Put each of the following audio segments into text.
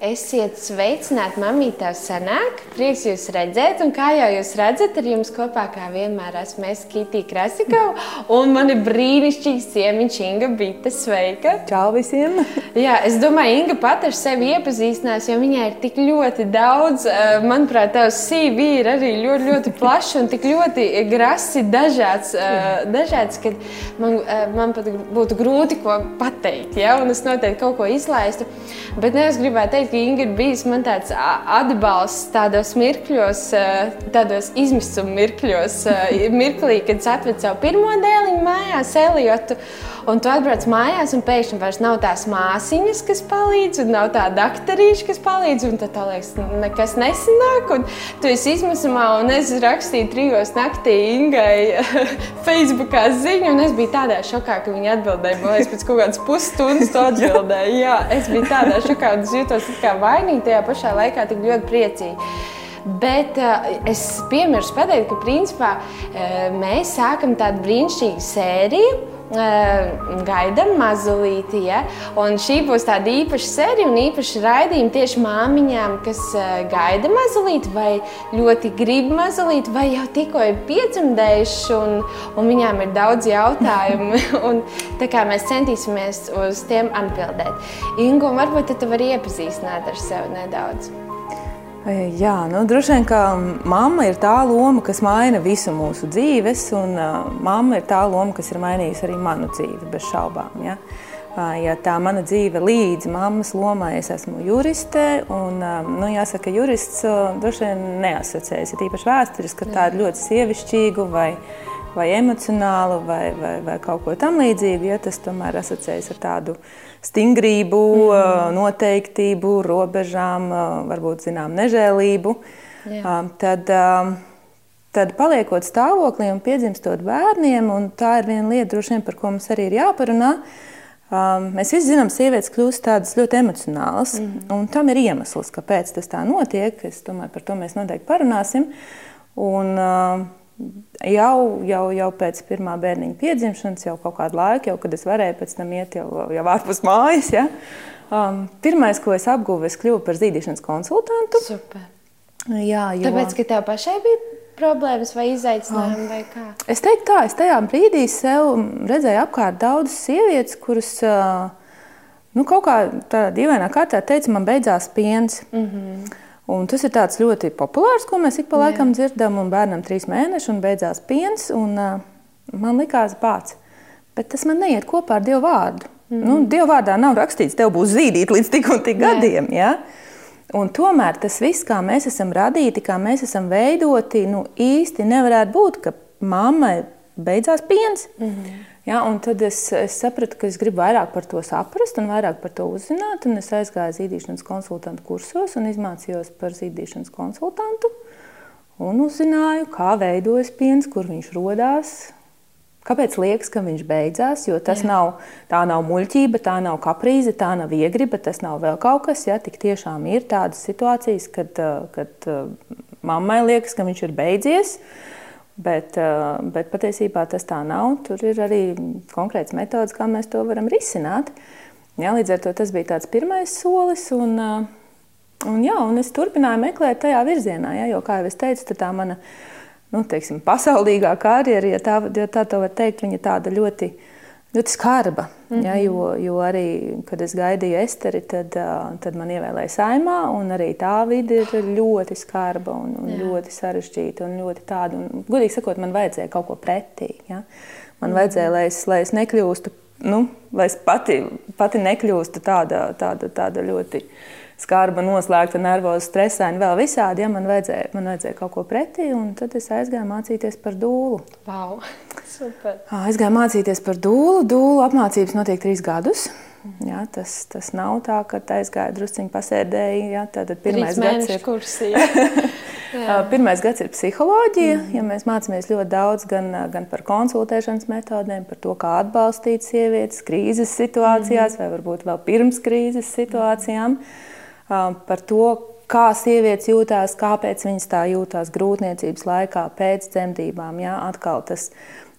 Esiet sveicināti, mamītā senāk. Prieks jūs redzēt, un kā jau jūs redzat, ar jums kopā kā vienmēr esmu es Kitija Krasikova, un man ir brīnišķīgs ciemiņš Inga Bita. Sveika! Čau visiem! Jā, es domāju, Inga pat ar sevi iepazīstinās, jo viņai ir tik ļoti daudz, eh, manuprāt, tavs CV ir arī ļoti, ļoti plašs un tik ļoti grasi dažāds, eh, dažāds ka man, eh, man pat būtu grūti ko pateikt, ja? un es noteikti kaut ko izlaistu. Bet ne, es gribēju teikt, ka Inga ir bijis man tāds atbalsts tādos mirkļos, tādos izmisuma mirkļos, mirklī, kad es atvedu savu pirmo dēliņu mājās, Eliotu. Un tu atbrauc mājās, un pēkšņi vairs nav tās māsīņas, kas palīdz, un nav tā daktarīša, kas palīdz. Un tad liekas, nekas nesanāk. Un tu esi izmisumā, un es rakstīju trijos naktī Ingai Facebookā ziņu, un es biju tādā šokā, ka viņa atbildēja. Man liekas, pēc kaut kādas pusstundas to atbildēja. Jā, es biju tādā šokā, un es jutos kā vainīga, tajā pašā laikā tik ļoti priecīga. Bet uh, es piemirstu pateikt, ka principā uh, mēs sākam tādu brīnišķīgu sēriju gaidām mazulīti. Ja? Un šī būs tāda īpaša sērija un īpaša raidījuma tieši māmiņām, kas gaida mazulīti vai ļoti grib mazulīti, vai jau tikko ir piedzemdējuši un, un viņām ir daudz jautājumu. un, mēs centīsimies uz tiem atbildēt. Ingu, varbūt tu vari iepazīstināt ar sevi nedaudz. Jā, nu, droši vien, ka mamma ir tā loma, kas maina visu mūsu dzīves, un uh, mamma ir tā loma, kas ir mainījusi arī manu dzīvi, bez šaubām. Ja? Uh, ja tā mana dzīve līdz mammas lomai, es esmu juriste, un, uh, nu, jāsaka, jurists uh, droši vien neasociējas, ir īpaši vēsturiski, ka tādu ļoti sievišķīgu vai vai emocionālu, vai, vai, vai kaut ko tamlīdzīgu, ja tas tomēr asociējas ar tādu stingrību, mm. noteiktību, robežām, varbūt zinām nežēlību. Jā. Tad, tad paliekot stāvoklī un piedzimstot bērniem, un tā ir viena lieta, droši vien, par ko mums arī ir jāparunā. Mēs visi zinām, ka sievietes kļūst tādas ļoti emocionālas, mm -hmm. un tam ir iemesls, kāpēc tas tā notiek. Es domāju, par to mēs noteikti parunāsim. Un, uh, jau, jau, jau pēc pirmā bērniņa piedzimšanas, jau kaut kādu laiku, jau kad es varēju pēc tam iet jau, jau ārpus mājas. Ja? Um, pirmais, ko es apguvu, es kļuvu par zīdīšanas konsultantu. Super. Jā, jo... Tāpēc, ka tev pašai bija problēmas vai izaicinājumi, vai kā? Es teiktu tā, es tajā brīdī sev redzēju apkārt daudzas sievietes, kuras nu, kaut kā tādā dīvainā kārtā teica, man beidzās piens. Mm -hmm. Un tas ir ļoti populārs, ko mēs ik pa laikam Jā. dzirdam. Bērnam trīs mēneši un beidzās piens. Un, uh, man likās pats, bet tas man neiet kopā ar Dievu vārdu. Mm nu, Dievu vārdā nav rakstīts, tev būs zīdīt līdz tik un tik Jā. gadiem. Ja? Un tomēr tas viss, kā mēs esam radīti, kā mēs esam veidoti, nu, īsti nevarētu būt, ka mammai beidzās piens. Mm -hmm. Ja, tad es, es sapratu, ka es gribu vairāk par to saprast un vairāk par to uzzināt. Es aizgāju zīdīšanas konsultantu kursos un izmācījos par zīdīšanas konsultantu. Un uzzināju, kā veidojas piens, kur viņš radās. Kāpēc liekas, ka viņš beidzās? Jo tas Jā. nav, tā nav muļķība, tā nav kaprīze, tā nav iegriba, tas nav vēl kaut kas. Ja? Tik tiešām ir tādas situācijas, kad, kad mammai liekas, ka viņš ir beidzies. Uh, Bet, eh, bet patiesībā tas tā nav. Tur ir arī konkrēts metods, kā mēs to varam risināt. Jā, līdz ar to tas bija tāds pirmais solis. Un, eh, un, jā, un es turpināju meklēt tajā virzienā, jā, jo, kā jau es teicu, tā mana nu, teiksim, pasaulīgā karjera, ja tā, ja tā var teikt, viņa tāda ļoti ļoti skarba. Mm -hmm. ja, jo, jo arī, kad es gaidīju Esteri, tad, tad man ievēlēja saimā, un arī tā vide ir ļoti skarba un, un Jā. ļoti sarežģīta. Un ļoti tāda, un, gudīgi sakot, man vajadzēja kaut ko pretī. Ja? Man mm -hmm. vajadzēja, lai es, lai es nekļūstu, nu, lai es pati, pati nekļūstu tāda, tāda, tāda ļoti skarba, noslēgta, nervoza, stresaina, vēl visādi. Ja man vajadzēja, man vajadzēja kaut ko pretī, un tad es aizgāju mācīties par dūlu. Wow, super. Es gāju mācīties par dūlu. Dūlu apmācības notiek trīs gadus. Jā, tas, tas nav tā, ka aizgāja drusciņā pasēdēji. Jā, tad pirmais gads ir kursija. Pirmais gads ir psiholoģija. Mm. Ja mēs mācāmies ļoti daudz gan, gan par konsultēšanas metodēm, par to, kā atbalstīt sievietes krīzes situācijās, mm. vai varbūt vēl pirms krīzes situācijām. Mm par to, kā sievietes jūtās, kāpēc viņas tā jūtās grūtniecības laikā, pēc dzemdībām. Jā, atkal tas,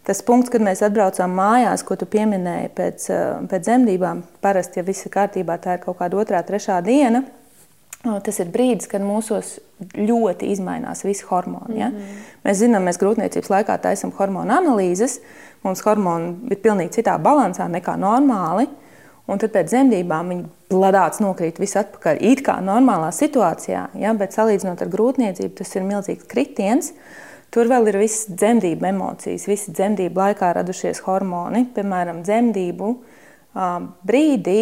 tas punkts, kad mēs atbraucām mājās, ko tu pieminēji pēc, pēc dzemdībām, parasti, ja viss ir kārtībā, tā ir kaut kāda otrā, trešā diena. Tas ir brīdis, kad mūsos ļoti mainās visi hormoni. Ja? Mm -hmm. Mēs zinām, mēs grūtniecības laikā taisām hormonu analīzes. Mums hormoni ir pilnīgi citā balansā nekā normāli. Un tad pēc dzemdībām viņi bladāts nokrīt viss atpakaļ. It kā normālā situācijā, ja? bet salīdzinot ar grūtniecību, tas ir milzīgs kritiens. Tur vēl ir visas dzemdību emocijas, visi dzemdību laikā radušies hormoni. Piemēram, dzemdību brīdī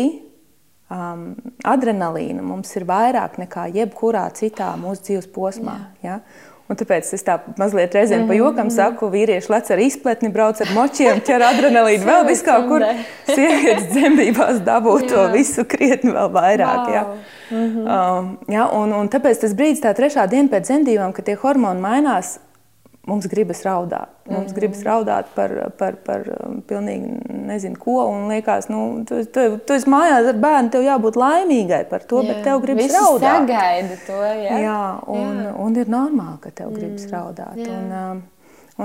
um, adrenalīna mums ir vairāk nekā jebkurā citā mūsu dzīves posmā. Ja? Un tāpēc es tā mazliet reizēm pa jokam mhm. saku, vīrieši lec ar izpletni, brauc ar močiem, ķer adrenalīnu vēl vis kaut kur. Sievietes dzemdībās dabū to visu krietni vēl vairāk. Wow. Ja? Mm -hmm. um, ja, un, un tāpēc tas brīdis, tā trešā diena pēc dzemdībām, kad tie hormoni mainās, mums gribas raudāt. Mums mm. gribas raudāt par, par, par um, pilnīgi nezinu ko. Un liekas, nu, tu, tu, tu esi mājās ar bērnu, tev jābūt laimīgai par to, jā. bet tev gribas Visi raudāt. Sagaida to, jā. jā, un, jā. un ir normāli, ka tev gribas mm. raudāt. Jā. Un, um,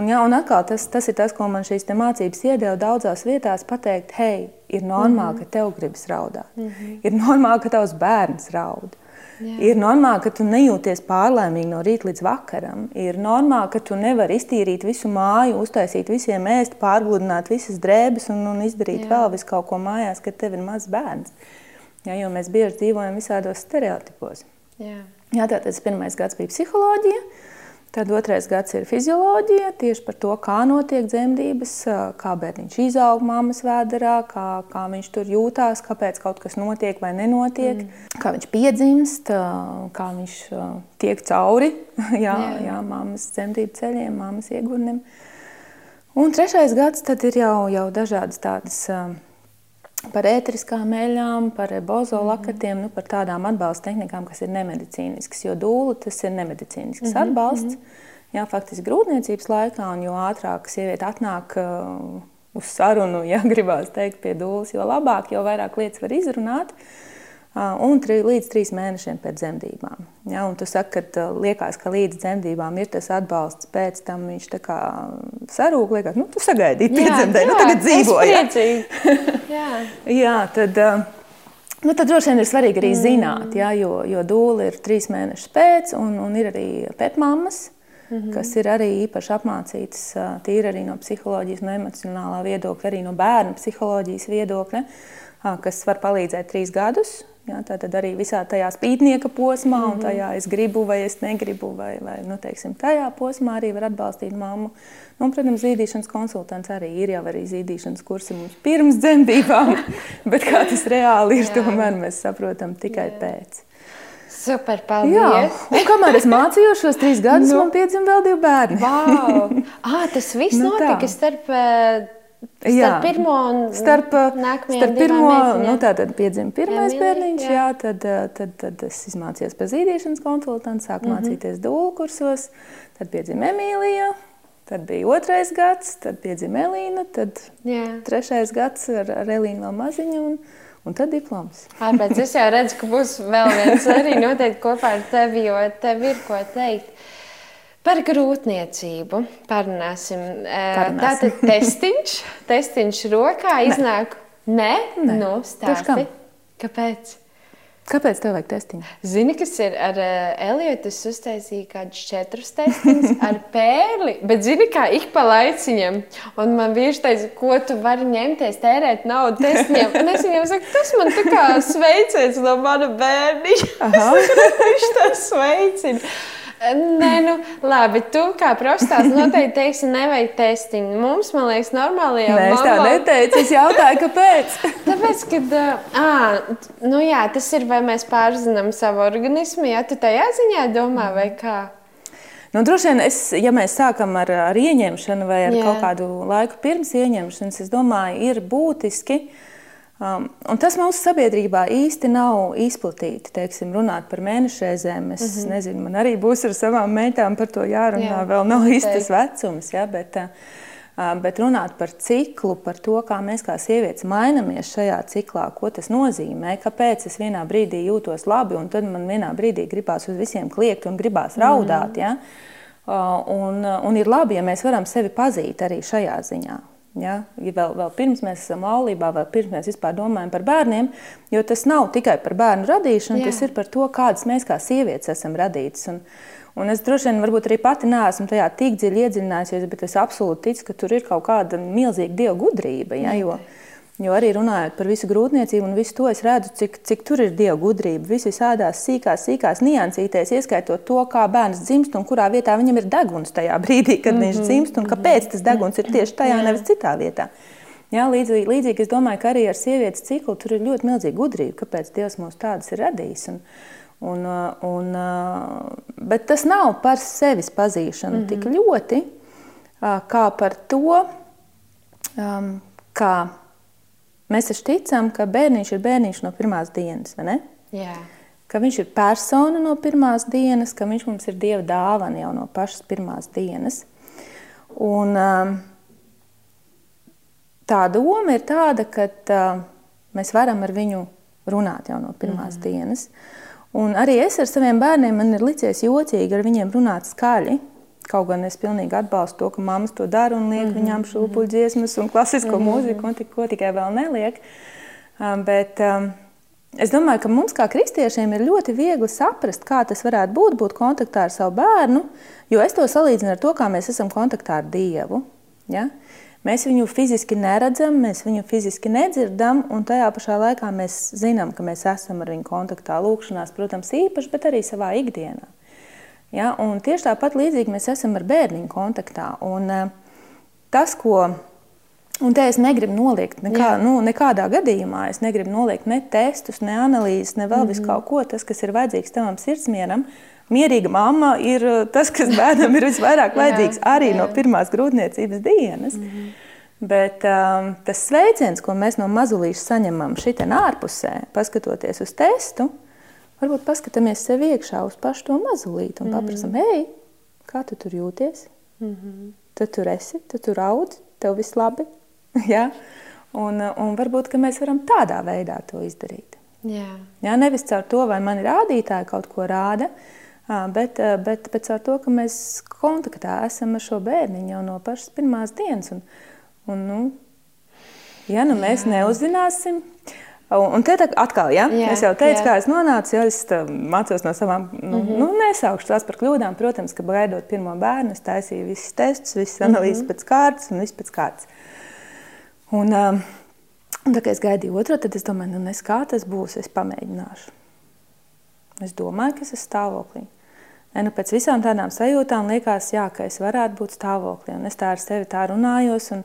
un, jā, un atkal tas, tas ir tas, ko man šīs mācības iedeva daudzās vietās, pateikt, hei, ir normāli, mm -hmm. ka tev gribas raudāt. Mm -hmm. Ir normāli, ka tavs bērns raud. Jā. Ir normāli, ka tu nejūties pārlaimīgi no rīta līdz vakaram. Ir normāli, ka tu nevari iztīrīt visu māju, uztaisīt visiem ēst, pārgludināt visas drēbes un, un izdarīt Jā. vēl visu kaut ko mājās, kad tev ir mazs bērns. Jā, jo mēs bieži dzīvojam visādos stereotipos. Jā. Jā, tā tas pirmais gads bija psiholoģija. Tad otrais gads ir fizioloģija, tieši par to, kā notiek dzemdības, kā bērniņš izaug mammas vēderā, kā, kā viņš tur jūtās, kāpēc kaut kas notiek vai nenotiek, mm. kā viņš piedzimst, kā viņš tiek cauri jā, jā. Jā, mammas dzemdību ceļiem, mammas iegurnim. Un trešais gads tad ir jau, jau dažādas tādas par ētriskām eļļām, par bozolakatiem, nu, par tādām atbalsta tehnikām, kas ir nemedicīniskas. Jo dūle tas ir nemedicīnisks mm -hmm. atbalsts. Jā, faktiski grūtniecības laikā, un jo ātrāk sieviete atnāk uh, uz sarunu, ja gribās teikt, pie dūles, jo labāk, jo vairāk lietas var izrunāt. Uh, un tri, līdz trīs mēnešiem pēc dzemdībām. Ja, un tu saki, ka liekas, ka līdz dzemdībām ir tas atbalsts, pēc tam viņš tā kā sarūk, liekas, nu, tu sagaidīji piedzemdēji, nu, tagad dzīvo. Ja? jā. jā, tad, nu, tad droši vien ir svarīgi arī mm. zināt, ja, jo, jo dūle ir trīs mēnešus pēc, un, un ir arī pētmammas, Mm -hmm. kas ir arī īpaši apmācītas tīri arī no psiholoģijas, no emocionālā viedokļa, arī no bērnu psiholoģijas viedokļa, kas var palīdzēt trīs gadus Jā, tā tad arī visā tajā spītnieka posmā, mm -hmm. un mhm. tajā es gribu vai es negribu, vai, vai nu, teiksim, tajā posmā arī var atbalstīt mammu. Nu, un, protams, zīdīšanas konsultants arī ir jau arī zīdīšanas kursi mums pirms dzemdībām, bet kā tas reāli ir, tomēr mēs saprotam tikai Jā. pēc. Super, paldies! Jā, un kamēr es mācījos šos trīs gadus, nu. man piedzima vēl divi bērni. Wow. ah, tas viss nu, notika tā. starp Starp jā, pirmo un starp, starp pirmo, nu tā tad piedzima pirmais jā, bērniņš, jā. jā, tad, tad, tad es izmācījos par zīdīšanas konsultantu, sāku mm -hmm. mācīties dūlu kursos, tad piedzima Emīlija, tad bija otrais gads, tad piedzima Elīna, tad jā. trešais gads ar, ar Elīnu vēl maziņu un, un tad diploms. Ārpēc es jau redzu, ka būs vēl viens arī noteikti kopā ar tevi, jo tev ir ko teikt. Par grūtniecību parunāsim. parunāsim. Tātad testiņš, testiņš rokā iznāk. Nē, Nē. Nu, stāsti. Kāpēc? Kāpēc tev vajag testiņu? Zini, kas ir ar uh, Eliotu? Es uztaisīju kādus četrus testiņus ar pērli, bet zini, kā ik pa laiciņam. Un man vīrs teica, ko tu vari ņemties, tērēt naudu testiņiem. Un es viņam saku, tas man tā kā sveiciens no mana bērniņa. Viņš tas sveicina. Nē, nu, labi. Tu kā profesors noteikti teiksi, nevajag testiņu. Mums, man liekas, normāli jau ir. Es tā neteicu, es jautāju, kāpēc. Tāpēc, kad à, nu, jā, tas ir, vai mēs pārzinām savu organismu, ja tu tajā ziņā domā, vai kā. Nu, droši vien, es, ja mēs sākam ar, ar ieņemšanu vai ar Jā. kaut kādu laiku pirms ieņemšanas, es domāju, ir būtiski uh, Um, tas mūsu sabiedrībā īsti nav izplatīti. Teiksim, runāt par mēnešreizēm. Es mm -hmm. nezinu, man arī būs ar savām meitām par to jārunā. Jā, vēl nav īsti tas vecums. Ja, bet, uh, bet runāt par ciklu, par to, kā mēs kā sievietes mainamies šajā ciklā, ko tas nozīmē, kāpēc es vienā brīdī jūtos labi, un tad man vienā brīdī gribās uz visiem kliegt un gribās raudāt. Mm -hmm. ja? uh, un, un ir labi, ja mēs varam sevi pazīt arī šajā ziņā. Ja? ja vēl, vēl pirms mēs esam laulībā, vēl pirms mēs vispār domājam par bērniem, jo tas nav tikai par bērnu radīšanu, Jā. tas ir par to, kādas mēs kā sievietes esam radītas. Un, un es droši vien arī pati neesmu tajā tik dziļi iedziļinājusies, bet es absolūti ticu, ka tur ir kaut kāda milzīga dieva gudrība. Ja? Jo, Jo arī runājot par visu grūtniecību un visu to, es redzu, cik, cik tur ir dieva gudrība. Viss visādās sīkās, sīkās niansītēs, ieskaitot to, kā bērns dzimst un kurā vietā viņam ir deguns tajā brīdī, kad mm -hmm. viņš mhm. dzimst un kāpēc tas deguns ir tieši tajā, nevis citā vietā. Jā, līdzīgi, līdzīgi es domāju, ka arī ar sievietes ciklu tur ir ļoti milzīga gudrība, kāpēc Dievs mūs tādus ir radījis. Un, un, un, bet tas nav par sevis pazīšanu mm -hmm. tik ļoti, kā par to, um, kā Mēs taču ticam, ka bērniņš ir bērniņš no pirmās dienas, vai ne? Jā. Ka viņš ir persona no pirmās dienas, ka viņš mums ir dieva dāvana jau no pašas pirmās dienas. Un, um, tā doma ir tāda, ka uh, mēs varam ar viņu runāt jau no pirmās mm. dienas. Un arī es ar saviem bērniem man ir licies jocīgi ar viņiem runāt skaļi. Kaut gan es pilnīgi atbalstu to, ka mammas to dara un liek mm -hmm. viņām šūpuļu dziesmas un klasisko mm -hmm. mūziku un tik, ko tikai vēl neliek. Um, bet um, es domāju, ka mums kā kristiešiem ir ļoti viegli saprast, kā tas varētu būt, būt kontaktā ar savu bērnu, jo es to salīdzinu ar to, kā mēs esam kontaktā ar Dievu. Ja? Mēs viņu fiziski neredzam, mēs viņu fiziski nedzirdam, un tajā pašā laikā mēs zinām, ka mēs esam ar viņu kontaktā, lūkšanās, protams, īpaši, bet arī savā ikdienā. Ja? Un tieši tāpat līdzīgi mēs esam ar bērniņu kontaktā. Un, eh, tas, ko Un te es negribu noliegt nekā, Jā. nu, nekādā gadījumā. Es negribu noliegt ne testus, ne analīzes, ne vēl mm -hmm. kaut ko. Tas, kas ir vajadzīgs tavam sirdsmieram, mierīga mamma ir eh, tas, kas bērnam ir visvairāk vajadzīgs arī jā. no pirmās grūtniecības dienas. Mm -hmm. Bet um, tas sveiciens, ko mēs no mazulīša saņemam šitien ārpusē, paskatoties uz testu, Varbūt paskatāmies sev iekšā uz pašu to mazulīti un mm -hmm. paprasam, hei, kā tu tur jūties? Mm -hmm. Tu tur esi, tu tur audz, tev viss labi. ja? un, un varbūt mēs varam tādā veidā to izdarīt. Jā. Jā, nevis caur to, vai man ir rādītāji kaut ko rāda, bet, bet, bet caur to, ka mēs kontaktā esam ar šo bērniņu jau no pašas pirmās dienas. Un, un, nu, ja nu mēs Jā. neuzzināsim, Un, un te atkal, ja? jā, es jau teicu, jā. kā es nonācu, ja es mācos no savām, nu, mm -hmm. nu nesaukšu tās par kļūdām. Protams, ka gaidot pirmo bērnu, es taisīju visus testus, visas analīzes mm -hmm. pēc kārtas un viss pēc kārtas. Un, um, un tā kā es gaidīju otru, tad es domāju, nu nes kā tas būs, es pamēģināšu. Es domāju, ka es esmu stāvoklī. Ne, nu, pēc visām tādām sajūtām liekas, jā, ka es varētu būt stāvoklī. Un es tā ar sevi tā runājos. Un,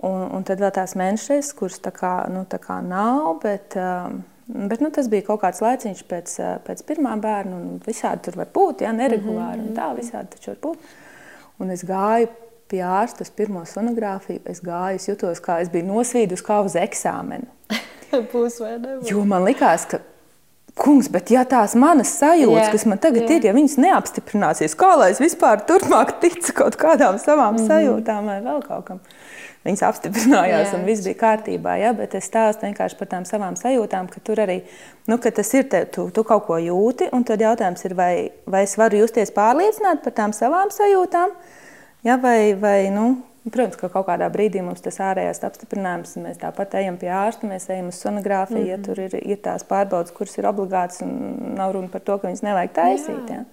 Un, un tad vēl tās mēnešreiz, kuras tā kā, nu, tā kā nav, bet, um, bet nu, tas bija kaut kāds laiciņš pēc, uh, pēc pirmā bērna. Visādi tur var būt, ja neregulāri, mm -hmm. un tā visādi taču var būt. Un es gāju pie ārsta uz pirmo sonogrāfiju. Es gāju, es jutos, kā es biju nosvīdus kā uz eksāmenu. Būs vai nebūs? Jo man likās, ka Kungs, bet ja tās manas sajūtas, jā, kas man tagad jā. ir, ja viņas neapstiprināsies, kā lai es vispār turpmāk ticu kaut kādām savām mm -hmm. sajūtām vai vēl kaut kam? Viņas apstiprinājās, jā. un viss bija kārtībā. Ja? Bet es stāstu vienkārši par tām savām sajūtām, ka tur arī nu, ka tas ir, te, tu, tu kaut ko jūti. Tad jautājums ir, vai, vai es varu justies pārliecināti par tām savām sajūtām, ja? vai, vai nu, Protams, ka kaut kādā brīdī mums tas ārējais apstiprinājums, mēs tāpat ejam pie ārsta, mēs ejam uz sonogrāfiju, mm -hmm. ja mhm. tur ir, ir tās pārbaudas, kuras ir obligātas, un nav runa par to, ka viņas nevajag taisīt. Jā. Ja.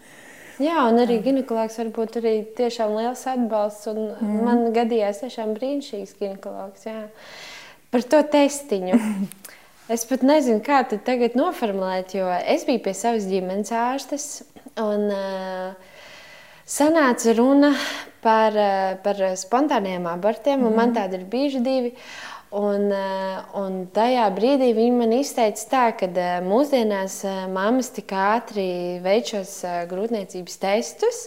Jā, un arī ginekologs var būt arī tiešām liels atbalsts. Mm. Man gadījās tiešām brīnišķīgs ginekologs. Jā. Par to testiņu. Es pat nezinu, kā to tagad noformulēt, jo es biju pie savas ģimenes ārstes un uh, sanāca runa par, uh, par spontāniem abortiem, un mm. man tādi ir bijuši divi. Un, eh, un tajā brīdī viņi man izteica tā, ka eh, mūsdienās eh, mammas tik ātri veic šos grūtniecības testus.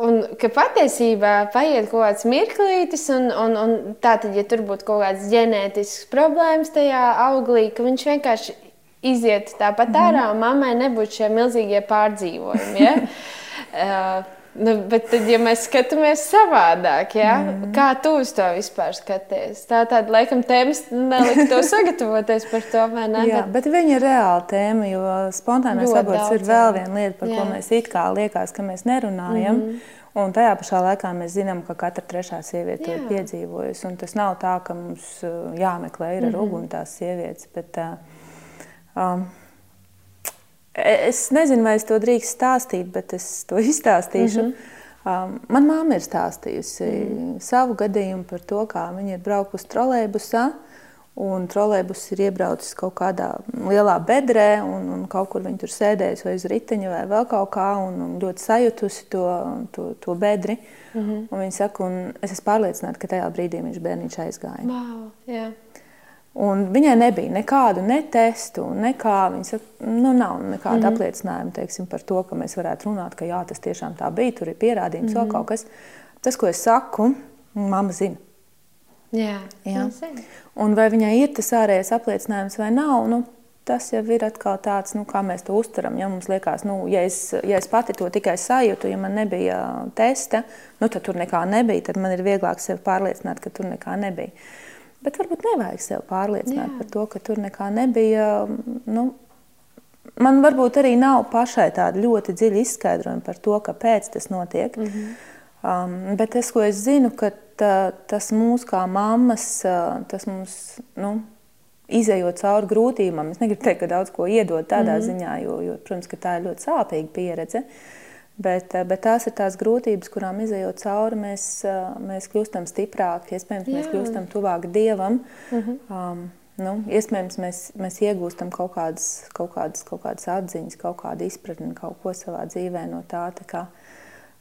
Un ka patiesībā paiet kaut kāds mirklītis, un, un, un tā tad, ja tur būtu kaut kādas ģenētiskas problēmas tajā auglī, ka viņš vienkārši iziet tāpat ārā, un mammai nebūtu šie milzīgie pārdzīvojumi. Ja? Nu, bet tad, ja mēs skatāmies savādāk, ja? mm. kā tu uz to vispār skaties? Tā tāda, laikam, tēmas nelika to sagatavoties par to? Jā, bet viņa ir reāla tēma, jo spontānais aborts ir vēl viena lieta, par jā. ko mēs it kā liekas, ka mēs nerunājam. Mm. Un tajā pašā laikā mēs zinām, ka katra trešā sieviete to ir piedzīvojusi. Un tas nav tā, ka mums uh, jāmeklē ir ar mm -hmm. uguni tās sievietes. Bet, uh, um, es nezinu, vai es to drīkst stāstīt, bet es to izstāstīšu. Mm -hmm. um, Manā māte ir stāstījusi mm savu gadījumu par to, kā viņa ir braukusi trolēļbusā. Un trolēļus ir iebraucis kaut kādā lielā bedrē, un, un kaut kur viņi tur sēdējuši vai uz riteņa vai vēl kaut kā, un, un ļoti sajutusi to, to, to bedri. Mm -hmm. Un viņa saka, un es esmu pārliecināta, ka tajā brīdī viņš bērniņš aizgāja. Wow, yeah. Un viņai nebija nekādu ne testu, nekā. Viņa saka, nu, nav nekāda mm -hmm. apliecinājuma teiksim, par to, ka mēs varētu runāt, ka jā, tas tiešām tā bija, tur ir pierādījums mm -hmm. vēl kaut kas. Tas, ko es saku, mamma zina. Jā, Jā. Un vai viņai ir tas ārējais apliecinājums vai nav, nu, tas jau ir atkal tāds, nu, kā mēs to uztveram. Ja mums liekas, nu, ja es, ja es pati to tikai sajūtu, ja man nebija testa, nu, tad tur nekā nebija, tad man ir vieglāk sevi pārliecināt, ka tur nekā nebija. Bet varbūt nevajag sevi pārliecināt Jā. par to, ka tur nekā nebija. Nu, man varbūt arī nav pašai tāda ļoti dziļa izskaidrojuma par to, kāpēc tas notiek. Mm -hmm. um, bet tas, ko es zinu, ka tas mūs kā mammas, tas mums, nu, izējot cauri grūtībām, es negribu teikt, ka daudz ko iedod tādā mm -hmm. ziņā, jo, jo, protams, ka tā ir ļoti sāpīga pieredze. Bet, bet tās ir tās grūtības, kurām izējot cauri, mēs, mēs kļūstam stiprāki, iespējams, Jā. mēs kļūstam tuvāk Dievam. Mm -hmm. um, nu, iespējams, mēs, mēs iegūstam kaut kādas, kaut, kādas, kaut kādas atziņas, kaut kādu izpratni, kaut ko savā dzīvē no tā. tā kā,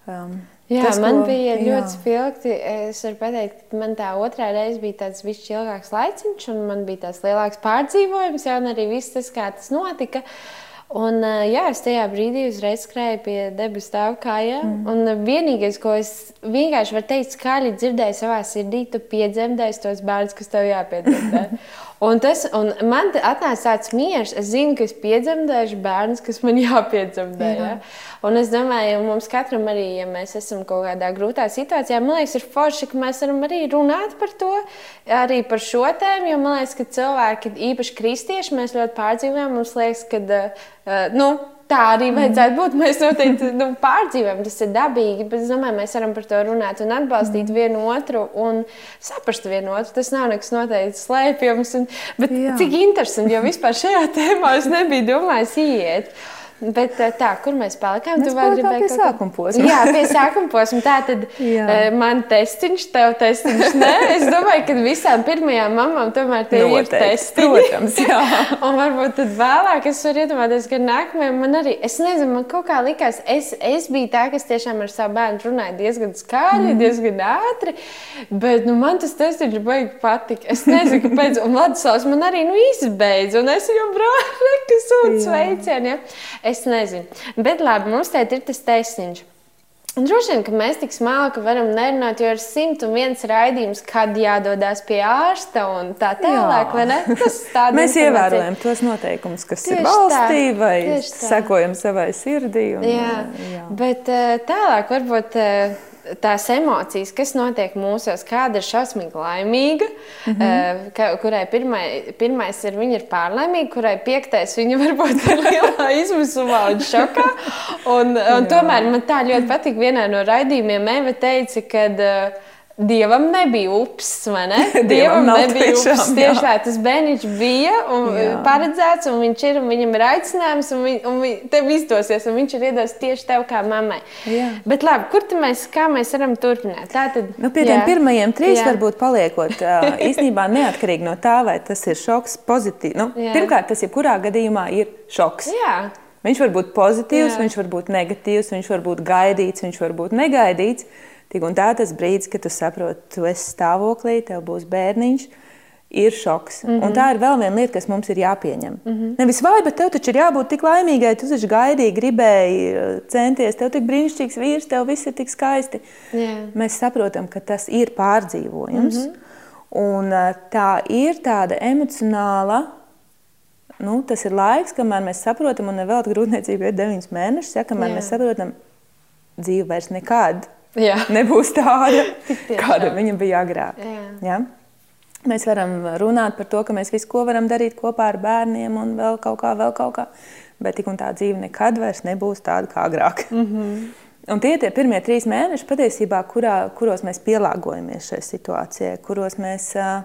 um, Jā, tas, man ko, bija jā. ļoti spilgti. Es varu pateikt, ka man tā otrā reize bija tāds višķi ilgāks laiciņš, un man bija tāds lielāks pārdzīvojums, jā, un arī viss tas, kā tas notika. Un, jā, es tajā brīdī uzreiz skrēju pie debesu stāvu kājām. Mm. Un vienīgais, ko es vienkārši varu teikt, skaļi dzirdēju savā sirdī, tu piedzemdēsi tos bērnus, kas tev jāpiedzemdē. Un tas, un man atnāca tāds miers, es zinu, ka es piedzemdēšu bērnus, kas man jāpiedzemdē. Jā. Ja? Un es domāju, mums katram arī, ja mēs esam kaut kādā grūtā situācijā, man liekas, ir forši, ka mēs varam arī runāt par to, arī par šo tēmu, jo man liekas, ka cilvēki, īpaši kristieši, mēs ļoti pārdzīvojam, mums liekas, ka, uh, nu, tā arī vajadzētu būt. Mēs noteikti nu, pārdzīvojam, tas ir dabīgi, bet es domāju, mēs varam par to runāt un atbalstīt mm. vienu otru un saprast vienu otru. Tas nav nekas noteikti slēpjams. Un, bet Jā. cik interesanti, jo vispār šajā tēmā es nebiju domājis iet. Bet eh, tā, kur mēs palikām? Mēs tu vēl gribēji pie sākuma posma. Jā, pie sākuma posma. Tā tad uh, man testiņš, tev testiņš. Nē, es domāju, ka visām pirmajām mamām tomēr tie Noteikti, ir testiņi. Protams, jā. un varbūt tad vēlāk es varu iedomāties, ka nākamajam man arī, es nezinu, man kaut kā likās, es, es biju tā, kas tiešām ar savu bērnu runāja diezgan skaļi, mm. diezgan ātri, bet nu, man tas testiņš baigi patika. Es nezinu, kāpēc, un Vladislavs man arī nu izbeidz, un es jau brāli, kas sūta sveicienu. Ja? Es nezinu. Bet labi, mums te ir tas taisnība. Un droši vien, ka mēs tik smalki varam nerunāt, jo ir 101 raidījums, kad jādodas pie ārsta un tā tālāk. mēs ievērojam tos noteikumus, kas tieši ir valstī, tā, vai sekojam savai sirdī. Un, jā. Jā. Bet eh, tālāk varbūt eh, tās emocijas, kas notiek mūsos, kāda ir šausmīgi laimīga, mm -hmm. ka, kurai pirmai, pirmais ir viņa ir pārlaimīga, kurai piektais viņa varbūt ir lielā izmisumā un šokā. Un, un tomēr man tā ļoti patīk vienā no raidījumiem. Eva teica, ka uh, Dievam nebija upes, vai ne? Dievam, Dievam nebija tiešām, upes. Tieši tā, tas bērniņš bija un jā. paredzēts, un viņš ir, un viņam ir aicinājums, un, viņ, un viņ, tev izdosies, un viņš ir iedos tieši tev kā mammai. Jā. Bet labi, kur mēs, kā mēs varam turpināt? Tātad, nu, pie jā. tiem pirmajiem trīs jā. varbūt paliekot, īstenībā neatkarīgi no tā, vai tas ir šoks pozitīvs. Nu, jā. pirmkārt, tas jebkurā gadījumā ir šoks. Jā. Viņš var būt pozitīvs, jā. viņš var būt negatīvs, viņš var būt gaidīts, viņš var būt negaidīts. Tik un tā tas brīdis, kad tu saproti, tu esi stāvoklī, tev būs bērniņš. Ir šoks. Mm -hmm. Un tā ir vēl viena lieta, kas mums ir jāpieņem. Mm -hmm. Nevis vai, bet tev taču ir jābūt tik laimīgai. Tu taču gaidīji, gribēji, centies. Tev tik brīnišķīgs vīrs, tev viss ir tik skaisti. Yeah. Mēs saprotam, ka tas ir pārdzīvojums. Mm -hmm. Un tā ir tāda emocionāla nu, tas ir laiks, kamēr mēs saprotam, un vēl grūtniecība ir 9 mēneši, ja, kamēr Jā. mēs saprotam, dzīve vairs nekad Jā. nebūs tāda, kāda viņa bija agrāk. Jā. Ja? Mēs varam runāt par to, ka mēs visu ko varam darīt kopā ar bērniem un vēl kaut kā, vēl kaut kā. Bet tik un tā dzīve nekad vairs nebūs tāda kā agrāk. Mm -hmm. Un tie ir tie pirmie trīs mēneši, patiesībā, kurā, kuros mēs pielāgojamies šai situācijai, kuros mēs uh,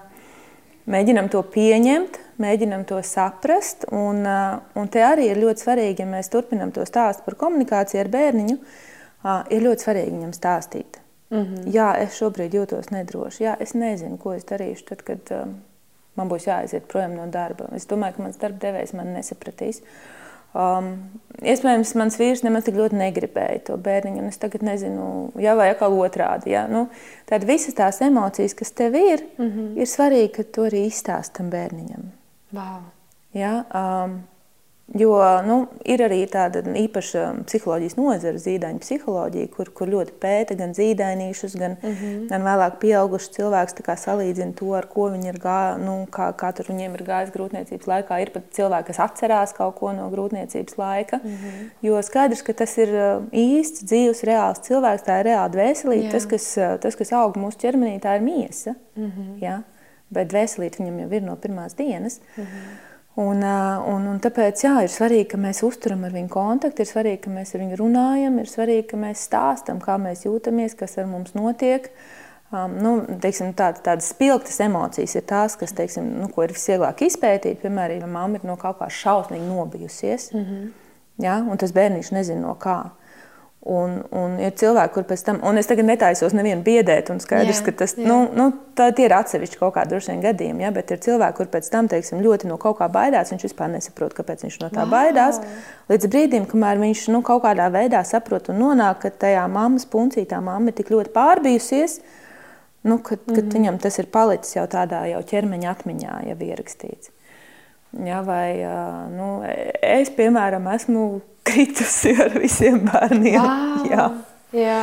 mēģinam to pieņemt, mēģinam to saprast. Un, uh, un te arī ir ļoti svarīgi, ja mēs turpinām to stāstu par komunikāciju ar bērniņu, uh, ir ļoti svarīgi viņam stāstīt. Mm -hmm. Jā, es šobrīd jūtos nedroši. Jā, es nezinu, ko es darīšu tad, kad uh, man būs jāaiziet prom no darba. Es domāju, ka mans darba devējs man nesapratīs. Um, iespējams, mans vīrs nemaz tik ļoti negribēja to bērniņu, un es tagad nezinu, jā, vai atkal otrādi. Jā. Nu, tad visas tās emocijas, kas tev ir, mm -hmm. ir svarīgi, ka to arī izstāstam bērniņam. Wow. Jā, um, Jo nu, ir arī tāda īpaša psiholoģijas nozara, zīdaiņa psiholoģija, kur, kur ļoti pēta gan zīdainīšus, gan, mm -hmm. gan vēlāk pieaugušus cilvēkus, salīdzina to, ar ko viņi ir gājuši, nu, kā, kā tur viņiem ir gājis grūtniecības laikā. Ir pat cilvēki, kas atcerās kaut ko no grūtniecības laika. Mm -hmm. Jo skaidrs, ka tas ir īsts, dzīves, reāls cilvēks, tā ir reāla dvēselīte. Tas kas, tas, kas aug mūsu ķermenī, tā ir miesa. Mm -hmm. ja? Bet dvēselīte viņam jau ir no pirmās dienas. Mm -hmm. Un, un, un tāpēc jā, ir svarīgi, ka mēs uzturam ar viņu kontaktu, ir svarīgi, ka mēs ar viņu runājam, ir svarīgi, ka mēs stāstām, kā mēs jūtamies, kas ar mums notiek. Um, nu, teiksim, tāda, tādas spilgtas emocijas ir tās, kas, teiksim, nu, ko ir visvieglāk izpētīt. Piemēram, ja mamma ir no kaut kā šausmīgi nobijusies, mm -hmm. ja, un tas bērniņš nezina no kā. Un, un ir cilvēki, kur pēc tam, un es tagad netaisos nevienu biedēt, un skaidrs, jā, ka tas jā. nu, nu, tā, ir atsevišķi kaut kādi droši vien gadījumi, ja, bet ir cilvēki, kur pēc tam teiksim, ļoti no kaut kā baidās. Viņš vispār nesaprot, kāpēc viņš no tā wow. baidās. Līdz brīdim, kamēr viņš nu, kaut kādā veidā saprot un nonāk, ka tajā mammas puncī tā mamma ir tik ļoti pārbijusies, nu, kad, kad mm -hmm. viņam tas ir palicis jau tādā jau ķermeņa atmiņā, jau ierakstīts. Ja, vai, nu, es, piemēram, esmu kritusi ar visiem bērniem. Wow. Jā. Jā.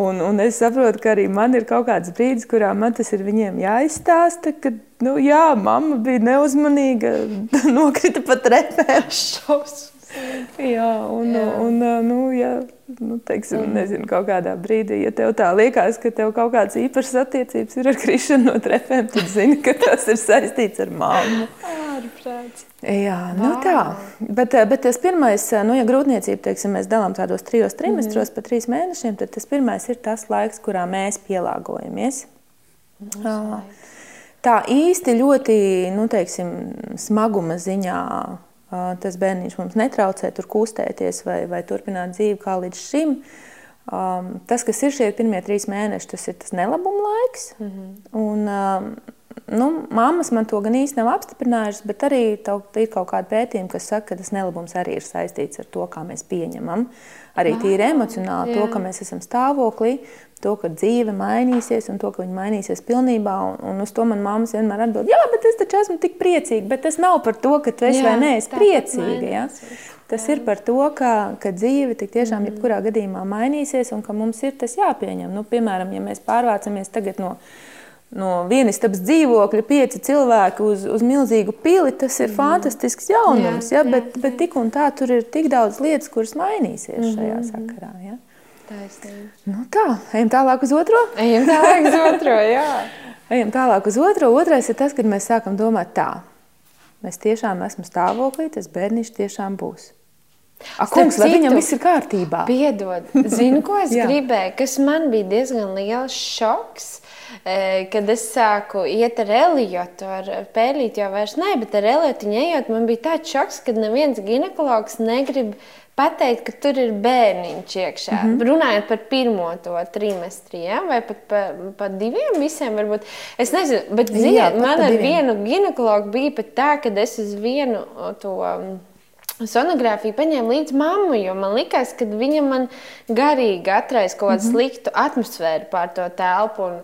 Un, un es saprotu, ka arī man ir kaut kāds brīdis, kurā man tas ir viņiem jāizstāsta, ka, nu, jā, mamma bija neuzmanīga, nokrita pa trepēm. Jā, un, jā. un nu, ja, nu, teiksim, mm. nezinu, kaut kādā brīdī, ja tev tā liekas, ka tev kaut kādas īpašas attiecības ir ar krišanu no trepēm, tad zini, ka tas ir saistīts ar mammu. Ārprāts. Jā, nu tā. Bet, eh, bet tas pirmais, eh, nu, ja grūtniecību teiksim, mēs dalām tādos trijos trimestros, mm. pa trīs mēnešiem, tad tas pirmais ir tas laiks, kurā mēs pielāgojamies. Mm. Tā īsti ļoti nu, teiksim, smaguma ziņā tas bērniņš mums netraucē tur kustēties vai, vai turpināt dzīvi kā līdz šim. Um, tas, kas ir šie pirmie trīs mēneši, tas ir tas nelabuma laiks. Mm -hmm. un, um, nu, mammas man to gan īsti nav apstiprinājušas, bet arī ir kaut kāda pētījuma, kas saka, ka tas nelabums arī ir saistīts ar to, kā mēs pieņemam. Arī tīri emocionāli, jā. to, ka mēs esam stāvoklī, to, ka dzīve mainīsies un to, ka viņa mainīsies pilnībā. Un, un uz to man mammas vienmēr atbild, jā, bet es taču esmu tik priecīga. Bet tas nav par to, ka tu esi jā, vai nē, es priecīga. Ja? Tas ir par to, ka, ka dzīve tik tiešām mm. jebkurā gadījumā mainīsies un ka mums ir tas jāpieņem. Nu, piemēram, ja mēs pārvācamies tagad no no vienas istabas dzīvokļa pieci cilvēki uz, uz milzīgu pili, tas ir mm. fantastisks jaunums. Jā, ja? bet, jā. bet tik un tā tur ir tik daudz lietas, kuras mainīsies mm -hmm. šajā sakarā. Ja? Nu tā, ejam tālāk uz otro. Ejam tālāk uz otro, jā. ejam tālāk uz otro. Otrais ir tas, kad mēs sākam domāt tā. Mēs tiešām esam stāvoklī, tas bērniņš tiešām būs. Ak, kungs, lai viņam viss ir kārtībā. Piedod, zinu, ko es gribēju, kas man bija diezgan liels šoks kad es sāku iet ar Eliotu, ar pēlīti jau vairs ne, bet ar Eliotu ejot, man bija tāds šoks, ka neviens ginekologs negrib pateikt, ka tur ir bērniņš iekšā. Mm -hmm. Runājot par pirmo to trimestri, ja? vai pat par pa diviem visiem, varbūt. Es nezinu, bet ziniet, man ar vienu ginekologu bija pat tā, ka es uz vienu to. Sonogrāfiju paņēmu līdzi mammu, jo man likās, ka viņa man garīgi atraisa kaut kādu mm -hmm. sliktu atmosfēru pār to telpu. Un,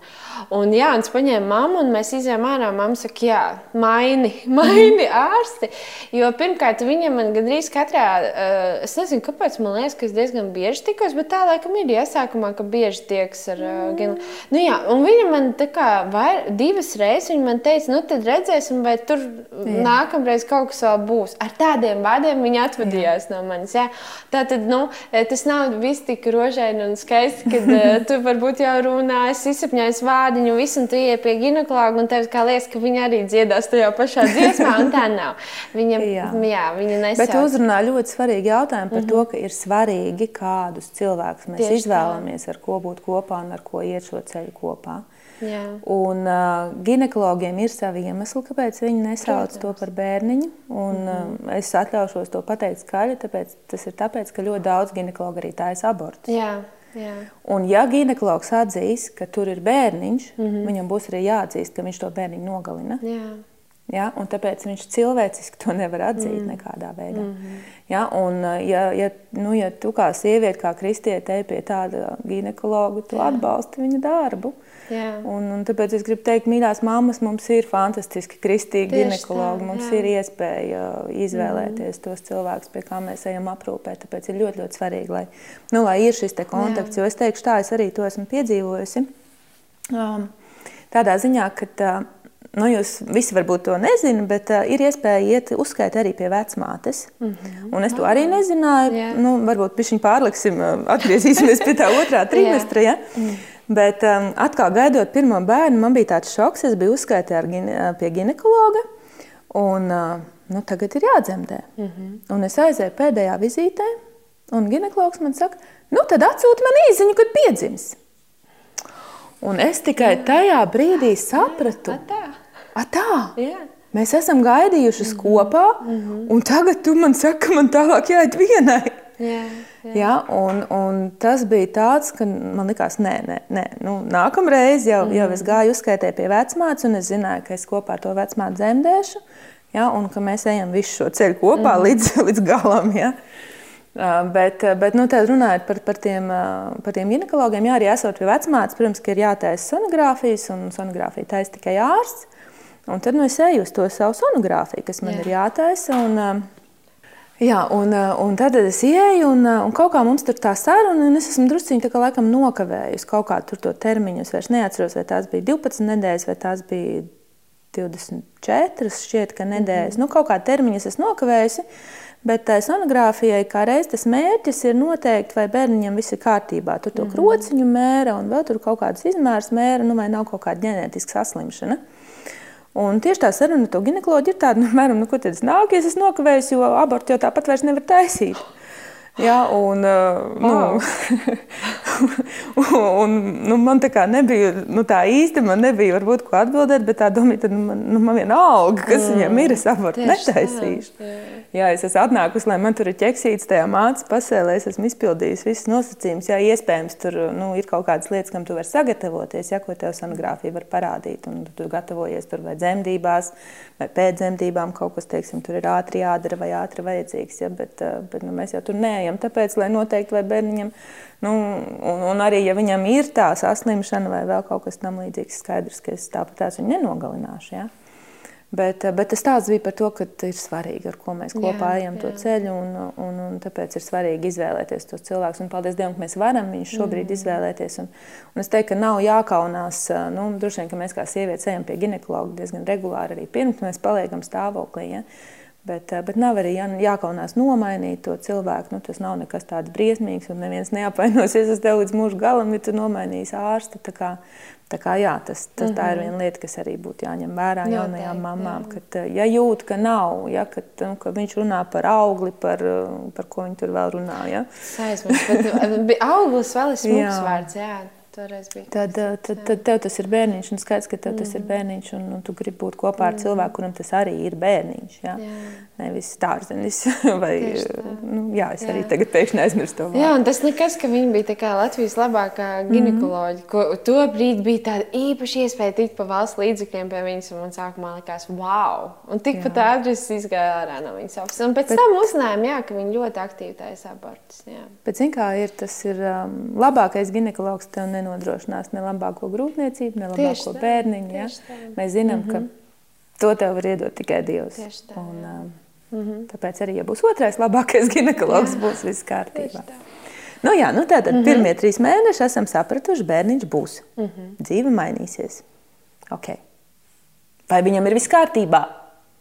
un jā, un es paņēmu mammu, un mēs izējām ārā. Mamma saka, jā, maini, maini mm -hmm. ārsti. Jo pirmkārt, viņa man gandrīz katrā, uh, es nezinu, kāpēc man liekas, ka es diezgan bieži tikos, bet tā laikam ir iesākumā, ka bieži tieks ar uh, gan. Nu, jā, un viņa man tā kā vair, divas reizes viņa man teica, nu tad redzēsim, vai tur jā. nākamreiz kaut kas vēl būs. Ar tādiem vārdiem viņa atvadījās jā. no manis. Jā. Tā tad nu, tas nav viss tik rožaini un skaisti, kad uh, tu varbūt jau runā, es izsapņoju vārdiņu, visu, un tu ienāc pie ginekologa, un tev kā liekas, ka viņa arī dziedās tajā pašā dziesmā, un tā nav. Viņa, jā. Jā, viņa nesauc. Bet uzrunā ļoti svarīgi jautājumi par mm -hmm. to, ka ir svarīgi, kādus cilvēkus mēs Tieši izvēlamies, tā. ar ko būt kopā un ar ko iet šo ceļu kopā. Jā. Un uh, ginekologiem ir savi iemesli, kāpēc viņi nesauc Protams. to par bērniņu. Un, mm -hmm. uh, es atļaušos to pateikt skaļi, tāpēc tas ir tāpēc, ka ļoti daudz ginekologu arī taisa abortus. Jā. Jā. Un, ja ginekologs atzīs, ka tur ir bērniņš, mm -hmm. viņam būs arī jāatzīst, ka viņš to bērniņu nogalina. Jā. Ja? Tāpēc viņš cilvēciski to nevar atzīt mm. nekādā veidā. Mm -hmm. ja? Un, ja, ja, nu, ja tu kā sieviete, kā kristiete, ej pie tāda ginekologa, tu Jā. atbalsti viņa darbu. Jā. Un, un tāpēc es gribu teikt, mīļās mammas, mums ir fantastiski kristīgi Tieši ginekologi. Tā, mums jā. ir iespēja izvēlēties mm. tos cilvēkus, pie kā mēs ejam aprūpēt. Tāpēc ir ļoti, ļoti svarīgi, lai, nu, lai ir šis kontakts. Jā. Jo es teikšu, tā es arī to esmu piedzīvojusi. Um, tādā ziņā, ka. Uh, nu, jūs visi varbūt to nezināt, bet uh, ir iespēja iet uzskaitīt arī pie vecmātes. Mm -hmm. Un es to arī nezināju. Yeah. Nu, varbūt pie viņa pārliksim, atgriezīsimies pie tā otrā trimestra. Ja? Mm. Bet um, atkal gaidot pirmo bērnu, man bija tāds šoks. Es biju uzskaitīta pie ginekologa. Un, uh, nu, tagad ir jādzemdē. Mm -hmm. Un es aizēju pēdējā vizītē, un ginekologs man saka, nu tad atsūti man īziņu, kad piedzims. Un es tikai tajā brīdī sapratu, ka A, tā! Jā. Mēs esam gaidījuši mm -hmm. kopā, mm -hmm. un tagad tu man saki, ka man tālāk jāiet vienai. Jā, jā. Jā, un, un tas bija tāds, ka man likās, nē, nē, nē. Nu, nākamreiz jau, mm -hmm. jau es gāju uzskaitē pie vecmātes, un es zināju, ka es kopā ar to vecmātu dzemdēšu, ja, un ka mēs ejam visu šo ceļu kopā mm -hmm. līdz, līdz galam. Ja. Uh, bet, bet nu, runājot par, par, tiem, par tiem ginekologiem, jā, arī esot pie vecmātes, protams, ir jātaisa sonogrāfijas, un sonogrāfija taisa tikai ārsts. Un tad nu, es eju uz to savu sonogrāfiju, kas man Jā. ir jātaisa. Un, um, Jā, un, uh, un tad es ieeju, un, uh, un kaut kā mums tur tā saruna, un es esmu druskuļi tā kā laikam nokavējusi kaut kādu to termiņu. Es vairs neatceros, vai tās bija 12 nedēļas, vai tās bija 24, šķiet, ka nedēļas. Mm -hmm. Nu, kaut kādā termiņā es nokavējusi. Bet tā sonogrāfijai kā reizes tas mērķis ir noteikt, vai bērniņam viss ir kārtībā. Tur to mm -hmm. krociņu mēra un vēl tur kaut kādas izmērs mēra, nu, vai nav kaut kāda ģenētiska saslimšana. Mm Un tieši tā saruna ar to ginekoloģiju ir tāda, nu, mēram, nu, ko tad es nāku, ja es nokavējos, jo abortu jau tāpat vairs nevar taisīt. Ja, un, uh, wow. un, nu, man tā kā nebija nu, tā īsti, man nebija varbūt ko atbildēt, bet tā doma ir, nu, man, nu, man viena auga, kas mm. viņam ir, es abortu netaisīšu. Tā, jā. jā, es esmu atnākusi, lai man tur ir ķeksīts tajā mācas pasēlē, es esmu izpildījis visus nosacījumus. Jā, iespējams, tur nu, ir kaut kādas lietas, kam tu vari sagatavoties, ja, ko tev sonogrāfija var parādīt, un tu gatavojies tur vai dzemdībās, vai pēc dzemdībām kaut kas, teiksim, tur ir ātri jādara vai ātri vajadzīgs, ja, bet, uh, bet nu, mēs jau tur neejam ejam. Tāpēc, lai noteikti, vai bērniņam, nu, un, un arī, ja viņam ir tā saslimšana vai vēl kaut kas tam līdzīgs, skaidrs, ka es tāpat tās viņu nenogalināšu. Ja? Bet, bet tas tāds bija par to, ka ir svarīgi, ar ko mēs kopā jā, ejam jā. to ceļu. Un, un, un tāpēc ir svarīgi izvēlēties tos cilvēkus. Un paldies Dievam, ka mēs varam viņus šobrīd mm. izvēlēties. Un, un es teiktu, ka nav jākaunās. Nu, droši vien, ka mēs kā sievietes ejam pie ginekologa diezgan regulāri arī pirms mēs paliekam stāvoklī. Ja? Bet, eh, bet nav arī jā, jākaunās nomainīt to cilvēku. Nu, tas nav nekas tāds briesmīgs, un neviens neapvainosies uz tevi līdz mūža galam, ja tu nomainīsi ārstu. Tā kā, tā, kā, jā, tas, tas, mm -hmm. tā ir mhm. viena lieta, kas arī būtu jāņem vērā Noteikti, jaunajām mamām. Kad, eh, ja jūt, ka nav, ja, kad, nu, ka viņš runā par augli, par, eh, par ko viņi tur vēl runā. Ja. Aizmirst, auglis vēl ir smūgs vārds. Jā. Tad, tad, tad tev tas ir bērniņš, un skaidrs, ka tev mm. tas ir mhm. bērniņš, un, un tu gribi būt kopā ar mm. cilvēku, kuram tas arī ir bērniņš. Jā? Jā. Nevis dārzenis. Vai, nu, jā, es jā. arī tagad pēkšņi aizmirstu to. Vārdu. Jā, un tas nekas, ka viņa bija Latvijas labākā ginekoloģija. Mm. Ko, to brīdi bija tāda īpaša iespēja tikt pa valsts līdzekļiem pie viņas, un man sākumā likās, wow! Un tikpat ātri es izgāju ārā no viņas oficiāls. Un pēc Bet, tam uzzinājām, jā, ka viņa ļoti aktīvi taisa abortus. Bet, zin kā ir, tas ir um, labākais ginekologs tev nenāk nenodrošinās ne labāko grūtniecību, ne labāko tā, bērniņu. Ja? Mēs zinām, mm -hmm. ka mhm. to tev var iedot tikai Dievs. Tā, un, um, mm -hmm. Tāpēc arī, ja būs otrais labākais ginekologs, jā. būs viss kārtībā. Nu, jā, nu tātad mm -hmm. pirmie trīs mēneši esam sapratuši, bērniņš būs. Mm -hmm. Dzīve mainīsies. Okay. Vai viņam ir viss kārtībā?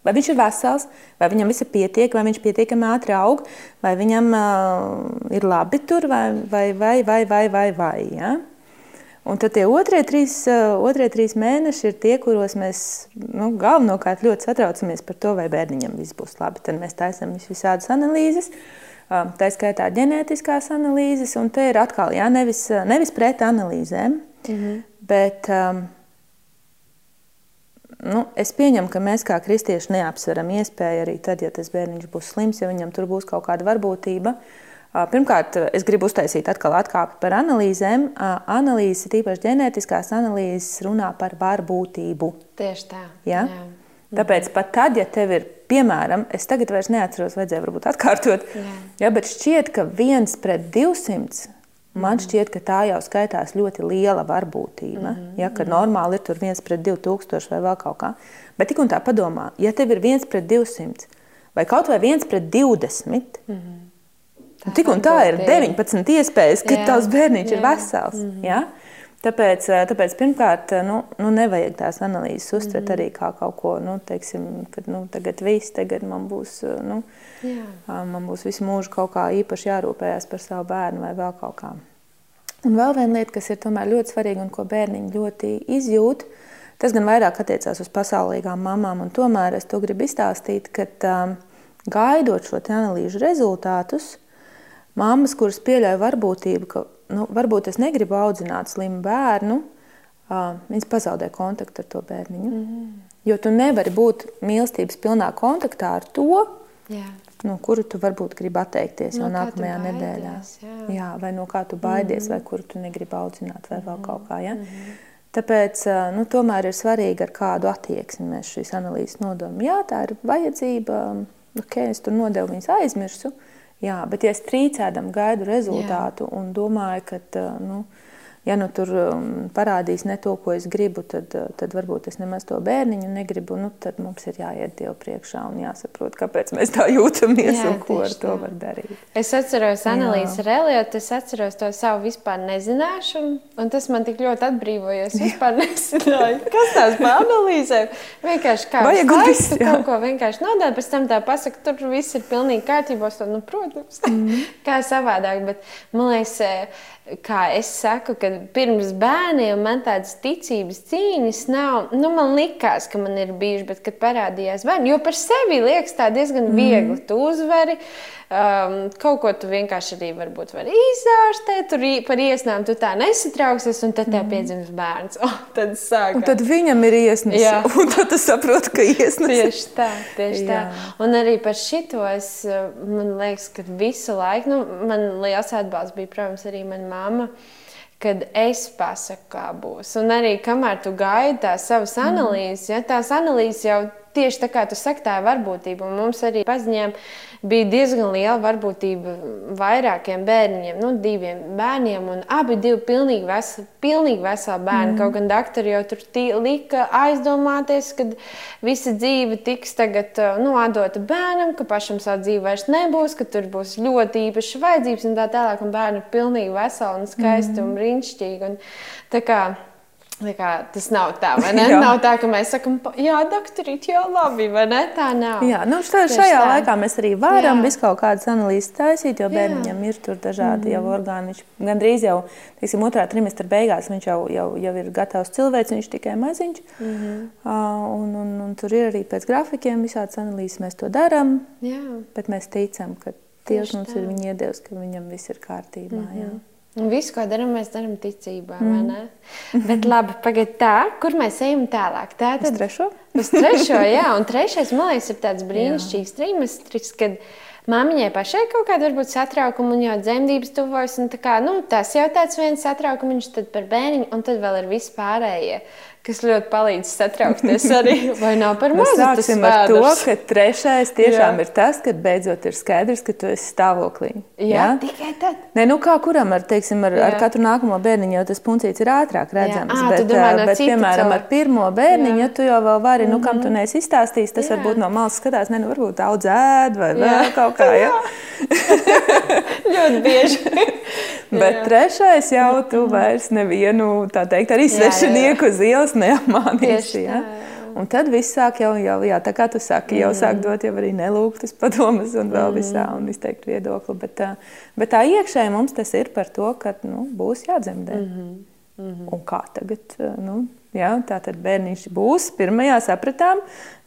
Vai viņš ir vesels, vai viņam viss pietiek, vai viņš pietiekami ātri aug, vai viņam uh, ir labi tur, vai, vai, vai, vai, vai, vai, vai ja? Un tad tie otrie trīs, uh, otrie trīs mēneši ir tie, kuros mēs nu, galvenokārt ļoti satraucamies par to, vai bērniņam viss būs labi. Tad mēs taisām visādas analīzes, uh, tā skaitā ģenētiskās analīzes, un te ir atkal, jā, nevis, nevis pret analīzēm, -hmm. bet um, Nu, es pieņemu, ka mēs kā kristieši neapsveram iespēju arī tad, ja tas bērniņš būs slims, ja viņam tur būs kaut kāda varbūtība. Pirmkārt, es gribu uztaisīt atkal atkāpi par analīzēm. Analīzes, tīpaši ģenētiskās analīzes, runā par varbūtību. Tieši tā. Ja? Jā. Tāpēc pat tad, ja tev ir, piemēram, es tagad vairs neatceros, vajadzēja varbūt atkārtot, jā. Ja, bet šķiet, ka viens pret 200 Man šķiet, ka tā jau skaitās ļoti liela varbūtība. Mm -hmm. ja, kad normāli ir tur viens pret 2000 vai vēl kaut kā. Bet tik un tā padomā, ja tev ir viens pret 200 vai kaut vai viens pret 20, mm -hmm. Tā tik un tā ir 19 iespējas, ka jā, tavs bērniņš jā. ir vesels. Mm -hmm. ja? Tāpēc, eh, tāpēc pirmkārt, eh, nu, nu nevajag tās analīzes uztvert mm -hmm. arī kā kaut ko, nu, teiksim, kad nu, tagad viss, tagad man būs, eh, nu, Jā. man būs visu mūžu kaut kā īpaši jārūpējas par savu bērnu vai vēl kaut kā. Un vēl viena lieta, kas ir tomēr ļoti svarīga un ko bērniņi ļoti izjūt, tas gan vairāk attiecās uz pasaulīgām mamām, un tomēr es to gribu izstāstīt, ka um, gaidot šo analīžu rezultātus, mammas, kuras pieļauj varbūtību, ka nu, varbūt es negribu audzināt slimu bērnu, uh, viņas pazaudē kontaktu ar to bērniņu. Mm -hmm. Jo tu nevari būt mīlestības pilnā kontaktā ar to, jā. no kuru tu varbūt gribi atteikties no jau nākamajā nedēļā. Jā. jā, vai no kā tu baidies, mm -hmm. vai kuru tu negribi audzināt, vai vēl mm -hmm. kaut kā. Ja? Mm -hmm. Tāpēc nu, tomēr ir svarīgi, ar kādu attieksmi mēs šīs analīzes nododam. Jā, tā ir vajadzība. Ok, es tur nodevu viņas aizmirsu. Jā, bet ja es trīcēdam gaidu rezultātu Jā. un domāju, ka nu, ja nu tur um, parādīs ne to, ko es gribu, tad, uh, tad varbūt es nemaz to bērniņu negribu. Nu, tad mums ir jāiet Dievu priekšā un jāsaprot, kāpēc mēs tā jūtamies Jā, un ko ar to tā. var darīt. Es atceros analīzes reliģiju, es atceros to savu vispār nezināšanu, un tas man tik ļoti atbrīvoja. Es vispār nezināju, kas tās par analīzēm. Vienkārši kā skaistu kaut ko vienkārši nodēt, pēc tam tā pasaka, tur viss ir pilnīgi kārtībā. Nu, protams, mm kā savādāk, bet man liekas, kā es saku, ka pirms bērniem man tādas ticības cīņas nav. Nu, man likās, ka man ir bijuši, bet kad parādījās bērni, jo par sevi liekas tā diezgan mm. viegli. Tu uzvari, um, kaut ko tu vienkārši arī varbūt vari izārstēt, tur par iesnām tu tā nesatrauksies, un tad tev mm. piedzims bērns. Oh, tad, sākā. un tad viņam ir iesnas, Jā. un tad tu saproti, ka iesnas. Tieši tā, tieši Jā. tā. Un arī par šito es, man liekas, ka visu laiku, nu, man liels atbalsts bija, protams, arī manā mamma. Kad es pasaku, kā būs. Un arī kamēr tu gaidi tās savas mhm. analīzes, ja tās analīzes jau tieši tā kā tu saki, tā ir varbūtība. Un mums arī paziņām bija diezgan liela varbūtība vairākiem bērniem, nu, diviem bērniem, un abi bija pilnīgi, veseli, pilnīgi veseli bērni. Mm. Kaut gan doktori jau tur tī, lika aizdomāties, ka visa dzīve tiks tagad nu, atdota bērnam, ka pašam savu dzīvi vairs nebūs, ka tur būs ļoti īpašas vajadzības un tā tālāk. Un bērni ir pilnīgi veseli un skaisti mm. un brīnišķīgi. Un, Kā, tas nav tā, vai ne? nav tā, ka mēs sakām, jā, doktorīt, jā, labi, vai ne? Tā nav. Jā, nu, tā, šajā tā. laikā mēs arī varam visu kaut kādas analīzes taisīt, jo bērniņam ir tur dažādi mm. jau orgāni. Viņš gandrīz jau, teiksim, otrā trimestra beigās viņš jau, jau, jau ir gatavs cilvēks, viņš tikai maziņš. Mm -hmm. uh, un, un, un tur ir arī pēc grafikiem visādas analīzes, mēs to darām. Bet mēs ticam, ka Dievs mums tā. ir viņa iedevis, ka viņam viss ir kārtībā. Mm -hmm. jā. Un visu, ko darām, mēs darām ticībā. Mm. Bet labi, pagaidi tā, kur mēs ejam tālāk. Tā tad uz trešo. Uz trešo, jā, un trešais, man liekas, ir tāds brīnišķīgs trimestris, kad māmiņai pašai kaut kāda varbūt satraukuma un jau dzemdības tuvojas. Kā, nu, tas jau tāds viens satraukums, tad par bērniņu, un tad vēl ir vispārējie kas ļoti palīdz satraukties arī. Vai nav par mazu? Mēs sāksim ar to, ka trešais tiešām jā. ir tas, ka beidzot ir skaidrs, ka tu esi stāvoklī. Jā, jā? tikai tad. Nē, nu kā kuram ar, teiksim, ar, jā. ar katru nākamo bērniņu jau tas puncīts ir ātrāk redzams. Jā. À, bet, domā, no bet piemēram, cilvēku. ar pirmo bērniņu, jā. ja tu jau vēl vari, nu, kam tu mhm. neesi izstāstījis, tas jā. varbūt no malas skatās, ne, nu, varbūt daudz ēd vai jā. vēl kaut kā. Ja? ļoti bieži. bet trešais jau tu vairs nevienu, tā teikt, arī svešinieku uz ielas neapmānīsi. Ja? Un tad viss sāk jau, jau jā, tā kā tu saki, jau sāk dot jau arī nelūgtas padomas un vēl visā un izteikt viedokli. Bet, bet tā iekšēji mums tas ir par to, ka nu, būs jādzemdē. Mm -hmm. Mm -hmm. Un kā tagad? Nu, jā, tā tad bērniņš būs. Pirmajā sapratām,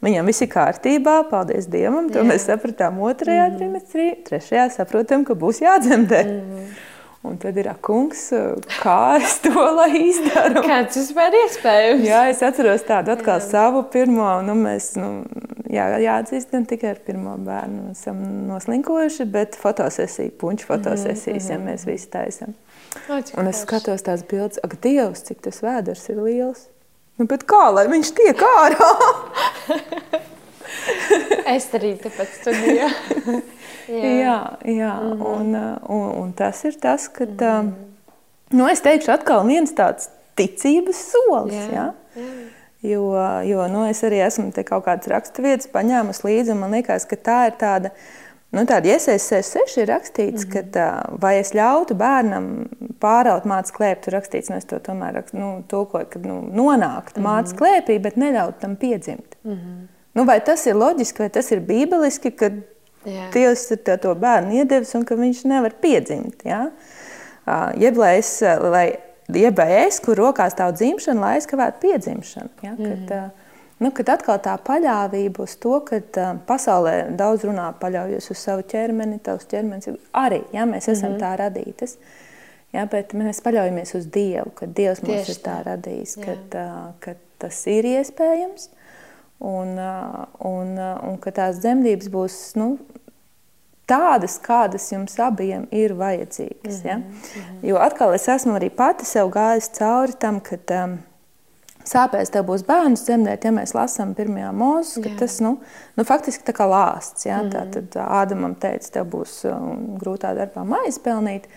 viņam viss ir kārtībā, paldies Dievam. To jā. mēs sapratām otrajā mm -hmm. trimestrī. Trešajā saprotam, ka būs jādzemdē. Mm -hmm. Un tad ir kungs, kā es to lai izdaru. Kāds vispār iespējams? Jā, es atceros tādu atkal jā. savu pirmo. Nu, mēs, nu, jā, jāatzīst, ne tikai ar pirmo bērnu esam noslinkojuši, bet fotosesija, puņķu fotosesijas, mm -hmm. ja mēs visi taisam. Un es skatos tās bildes, ak, Dievs, cik tas vēders ir liels. Nu, bet kā lai viņš tiek ārā? es arī tāpat studēju. Jā, jā, jā. Mm -hmm. un, un, un tas ir tas, ka mm -hmm. nu, es teikšu, atkal viens tāds ticības solis. Jā, jā? Jā. Jo, jo nu, es arī esmu kaut kādas raksturvietas paņēmusi līdzi, un man liekas, ka tā ir tāda. Nu, tāda iesaistīta 6 ir rakstīts, mm -hmm. ka vai es ļautu bērnam pāraut mācīt klēpī, tur rakstīts, nu, es to tomēr nu, tulkoju, ka nu, nonākt mm -hmm. mācīt klēpī, bet neļaut tam piedzimt. Mm -hmm. nu, vai tas ir loģiski, vai tas ir bībeliski, kad Jā. Dievs ir to bērnu iedevis un ka viņš nevar piedzimt. Ja? Jeb lai es, lai, jeb es, kur rokās stāv dzimšana, lai aizkavētu piedzimšanu. Ja? Mm. Kad, nu, kad atkal tā paļāvība uz to, ka pasaulē daudz runā paļaujas uz savu ķermeni, tavs ķermenis arī, ja mēs esam mm -hmm. tā radītas. Ja, bet mēs paļaujamies uz Dievu, ka Dievs mums Tieši ir tā radījis, ka, ka tas ir iespējams un, un, un ka tās dzemdības būs nu, tādas, kādas jums abiem ir vajadzīgas. Ja? Mm -hmm. Jo atkal es esmu arī pati sev gājis cauri tam, ka um, sāpēs tev būs bērns dzemdēt, ja mēs lasām pirmajā mūzikā, ka tas nu, nu, faktiski tā kā lāsts. Ja? Mm -hmm. Tad Ādamam teica, tev būs um, grūtā darbā maize pelnīt,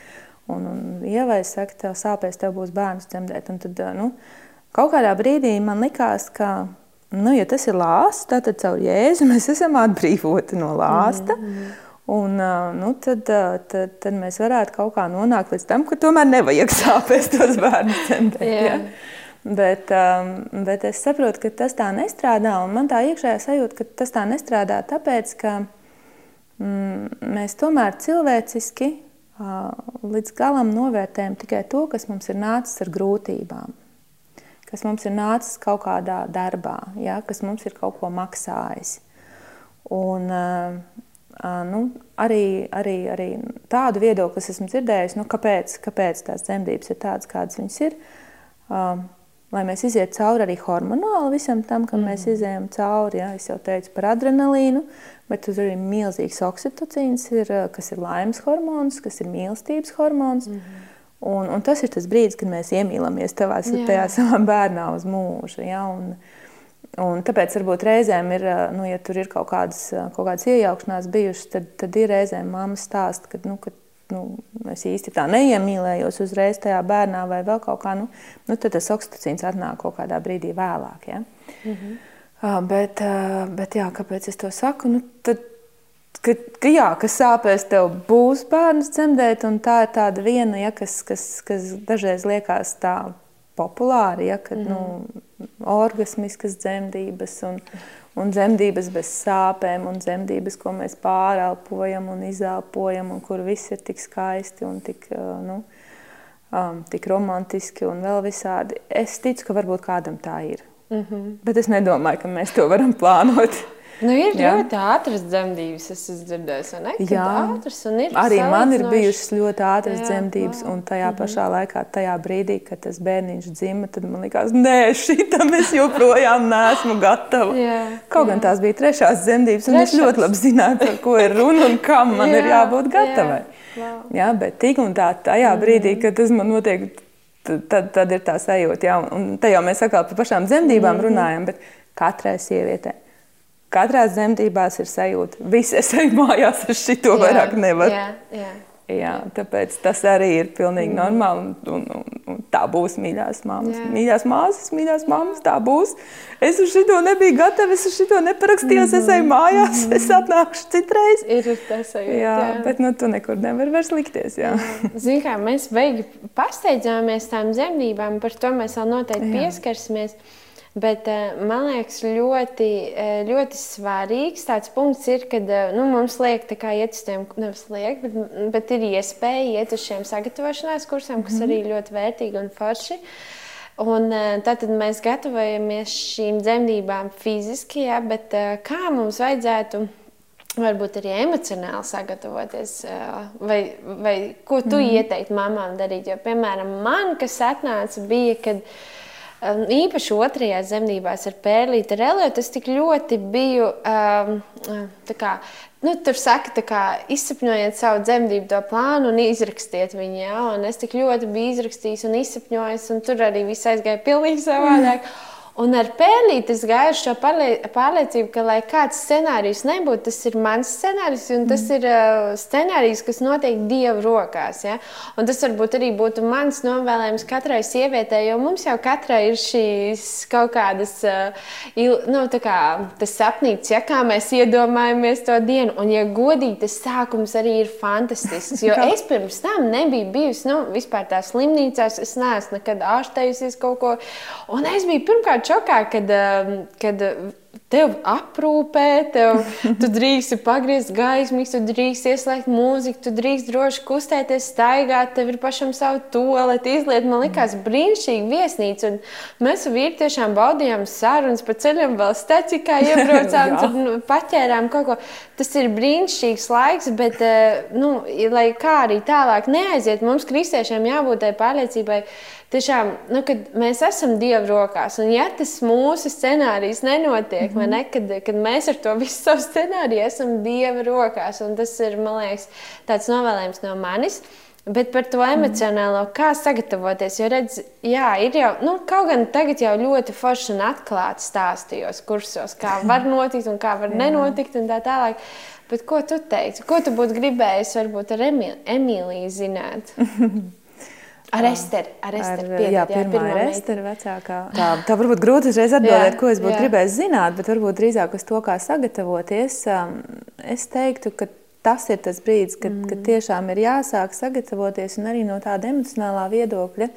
un, un Ievai saka, tev sāpēs, tev būs bērns dzemdēt. Un tad, nu, kaut kādā brīdī man likās, ka Nu, ja tas ir lāsts, tad caur jēzu mēs esam atbrīvoti no lāsta. Mm -hmm. Un, nu, tad, tad, tad mēs varētu kaut kā nonākt līdz tam, ka tomēr nevajag sāpēs tos bērnus centēt. Ja? Bet, bet es saprotu, ka tas tā nestrādā. Man tā iekšējā sajūta, ka tas tā nestrādā, tāpēc ka mm, mēs tomēr cilvēciski līdz galam novērtējam tikai to, kas mums ir nācis ar grūtībām kas mums ir nācis kaut kādā darbā, ja, kas mums ir kaut ko maksājis. Un, uh, nu, arī, arī, arī tādu viedokli es esmu dzirdējis, nu, kāpēc, kāpēc tās dzemdības ir tādas, kādas viņas ir. Uh, lai mēs izietu cauri arī hormonāli visam tam, kam mm. mēs izējām cauri. Ja? Es jau teicu par adrenalīnu, bet tur arī milzīgs oksitocīns, ir, kas ir laimes hormons, kas ir mīlestības hormons. Mm -hmm. Un, un tas ir tas brīdis, kad mēs iemīlamies tavā, tajā savā bērnā uz mūžu. Ja? Un, un tāpēc varbūt reizēm ir, nu, ja tur ir kaut kādas, kaut kādas iejaukšanās bijušas, tad, tad ir reizēm mamma stāsta, ka, nu, ka nu, es īsti tā neiemīlējos uzreiz tajā bērnā vai vēl kaut kā, nu, nu tad tas oksitocīns atnāk kaut kādā brīdī vēlāk. Ja? Mm -hmm. Uh, bet, uh, bet jā, kāpēc es to saku? Nu, tad, ka, ka, jā, ka sāpēs tev būs bērns dzemdēt, un tā ir tāda viena, ja, kas, kas, kas dažreiz liekas tā populāra, ja, kad, mm. nu, orgasmiskas dzemdības un, un dzemdības bez sāpēm un dzemdības, ko mēs pārelpojam un izelpojam un kur viss ir tik skaisti un tik, nu, um, tik romantiski un vēl visādi. Es ticu, ka varbūt kādam tā ir. Mm -hmm. Bet es nedomāju, ka mēs to varam plānot. Nu, ir jā. ļoti ātras dzemdības, es esmu dzirdējis, ne? Kad jā, ātras un ir. Arī man ir bijušas ļoti ātras jā, dzemdības, jā. un tajā -hmm. pašā laikā, tajā brīdī, kad tas bērniņš dzima, tad man likās, nē, šitam es joprojām neesmu gatava. jā, Kaut jā. gan tās bija trešās dzemdības, un Trešās. es ļoti labi zināju, par ko ir runa un kam man jā, ir jābūt gatavai. Jā, jā, bet tik un tā, tajā brīdī, kad tas man notiek, tad, tad ir tā sajūta, jā, un te jau mēs atkal par pašām dzemdībām -hmm. runājam, bet katrai sievietei Katrā dzemdībās ir sajūta, visi es eju mājās, es šito jā, vairāk nevaru. Jā, jā. Jā, tāpēc tas arī ir pilnīgi mm. normāli. Un, un, un tā būs mīļās māmas. Jā. Mīļās māsas, mīļās māmas, tā būs. Es uz šo nebiju gatava, es uz šo neparakstījos. Mm -hmm. Es eju mājās, mm -hmm. es atnākšu citreiz. Ir tas arī. Jā, jā, bet nu, tu nekur nevari vairs likties. Zini, kā mēs beigi pasteidzāmies tām dzemdībām, par to mēs vēl noteikti jā. pieskarsimies. Bet man liekas, ļoti, ļoti svarīgs tāds punkts ir, kad nu, mums liek iet uz tiem, nevis liek, bet, bet ir iespēja iet uz šiem sagatavošanās kursiem, kas mm -hmm. arī ļoti vērtīgi un forši. Un, tad mēs gatavojamies šīm dzemdībām fiziski, ja, bet kā mums vajadzētu varbūt arī emocionāli sagatavoties, vai, vai ko tu mm. ieteiktu mamām darīt? Jo, piemēram, man, kas atnāca, bija, kad īpaši otrajās zemdībās ar pērlīti relietu, es tik ļoti biju um, kā, nu, tur saka, kā, izsapņojiet savu dzemdību to plānu un izrakstiet viņu. Ja? Un es tik ļoti biju izrakstījis un izsapņojis, un tur arī viss aizgāja pilnīgi savādāk. Mm. Un ar pēlīti es gāju šo pārliecību, ka, lai kāds scenārijs nebūtu, tas ir mans scenārijs, un tas mm. ir uh, scenārijs, kas notiek Dieva rokās. Ja? Un tas varbūt arī būtu mans novēlējums katrai sievietei, jo mums jau katrai ir šīs kaut kādas, uh, il, nu, tā kā tas sapnīts, ja kā mēs iedomājamies to dienu. Un, ja godīgi, tas sākums arī ir fantastisks, jo es pirms tam nebiju bijusi, nu, vispār tās slimnīcās, es neesmu nekad ārstējusies kaut ko, un es biju pirmkārt šokā, kad, um, kad tev aprūpē, tev, tu drīksti pagriezt gaismu, tu drīksti ieslēgt mūziku, tu drīksti droši kustēties, staigāt, tev ir pašam savu toleti, izliet. Man likās brīnišķīgi viesnīca. Un mēs ar vīru tiešām baudījām sarunas pa ceļam, vēl stacijā iebraucām, tur nu, paķērām kaut ko. Tas ir brīnišķīgs laiks, bet, uh, nu, lai kā arī tālāk neaiziet, mums kristiešiem jābūt tai pārliecībai tiešām, nu, kad mēs esam Dieva rokās, un ja tas mūsu scenārijs nenotiek, mm -hmm. ne, kad, kad mēs ar to visu savu scenāriju esam Dieva rokās, un tas ir, man liekas, tāds novēlējums no manis. Bet par to emocionālo, mm. kā sagatavoties. Jo, redz, jā, ir jau, nu, kaut gan tagad jau ļoti forši un atklāti stāstījos kursos, kā var notikt un kā var nenotikt un tā tālāk. Bet ko tu teici? Ko tu būtu gribējis varbūt ar Emīliju zināt? Ar Esteru. Ar Esteru. Ar, piedod, jā, pirmā, pirmā ir Estera vecākā. Tā, tā varbūt grūti uzreiz atbildēt, jā, ko es būtu gribējis zināt, bet varbūt drīzāk uz to, kā sagatavoties. Um, es teiktu, ka tas ir tas brīdis, kad, mm. kad tiešām ir jāsāk sagatavoties un arī no tāda emocionālā viedokļa.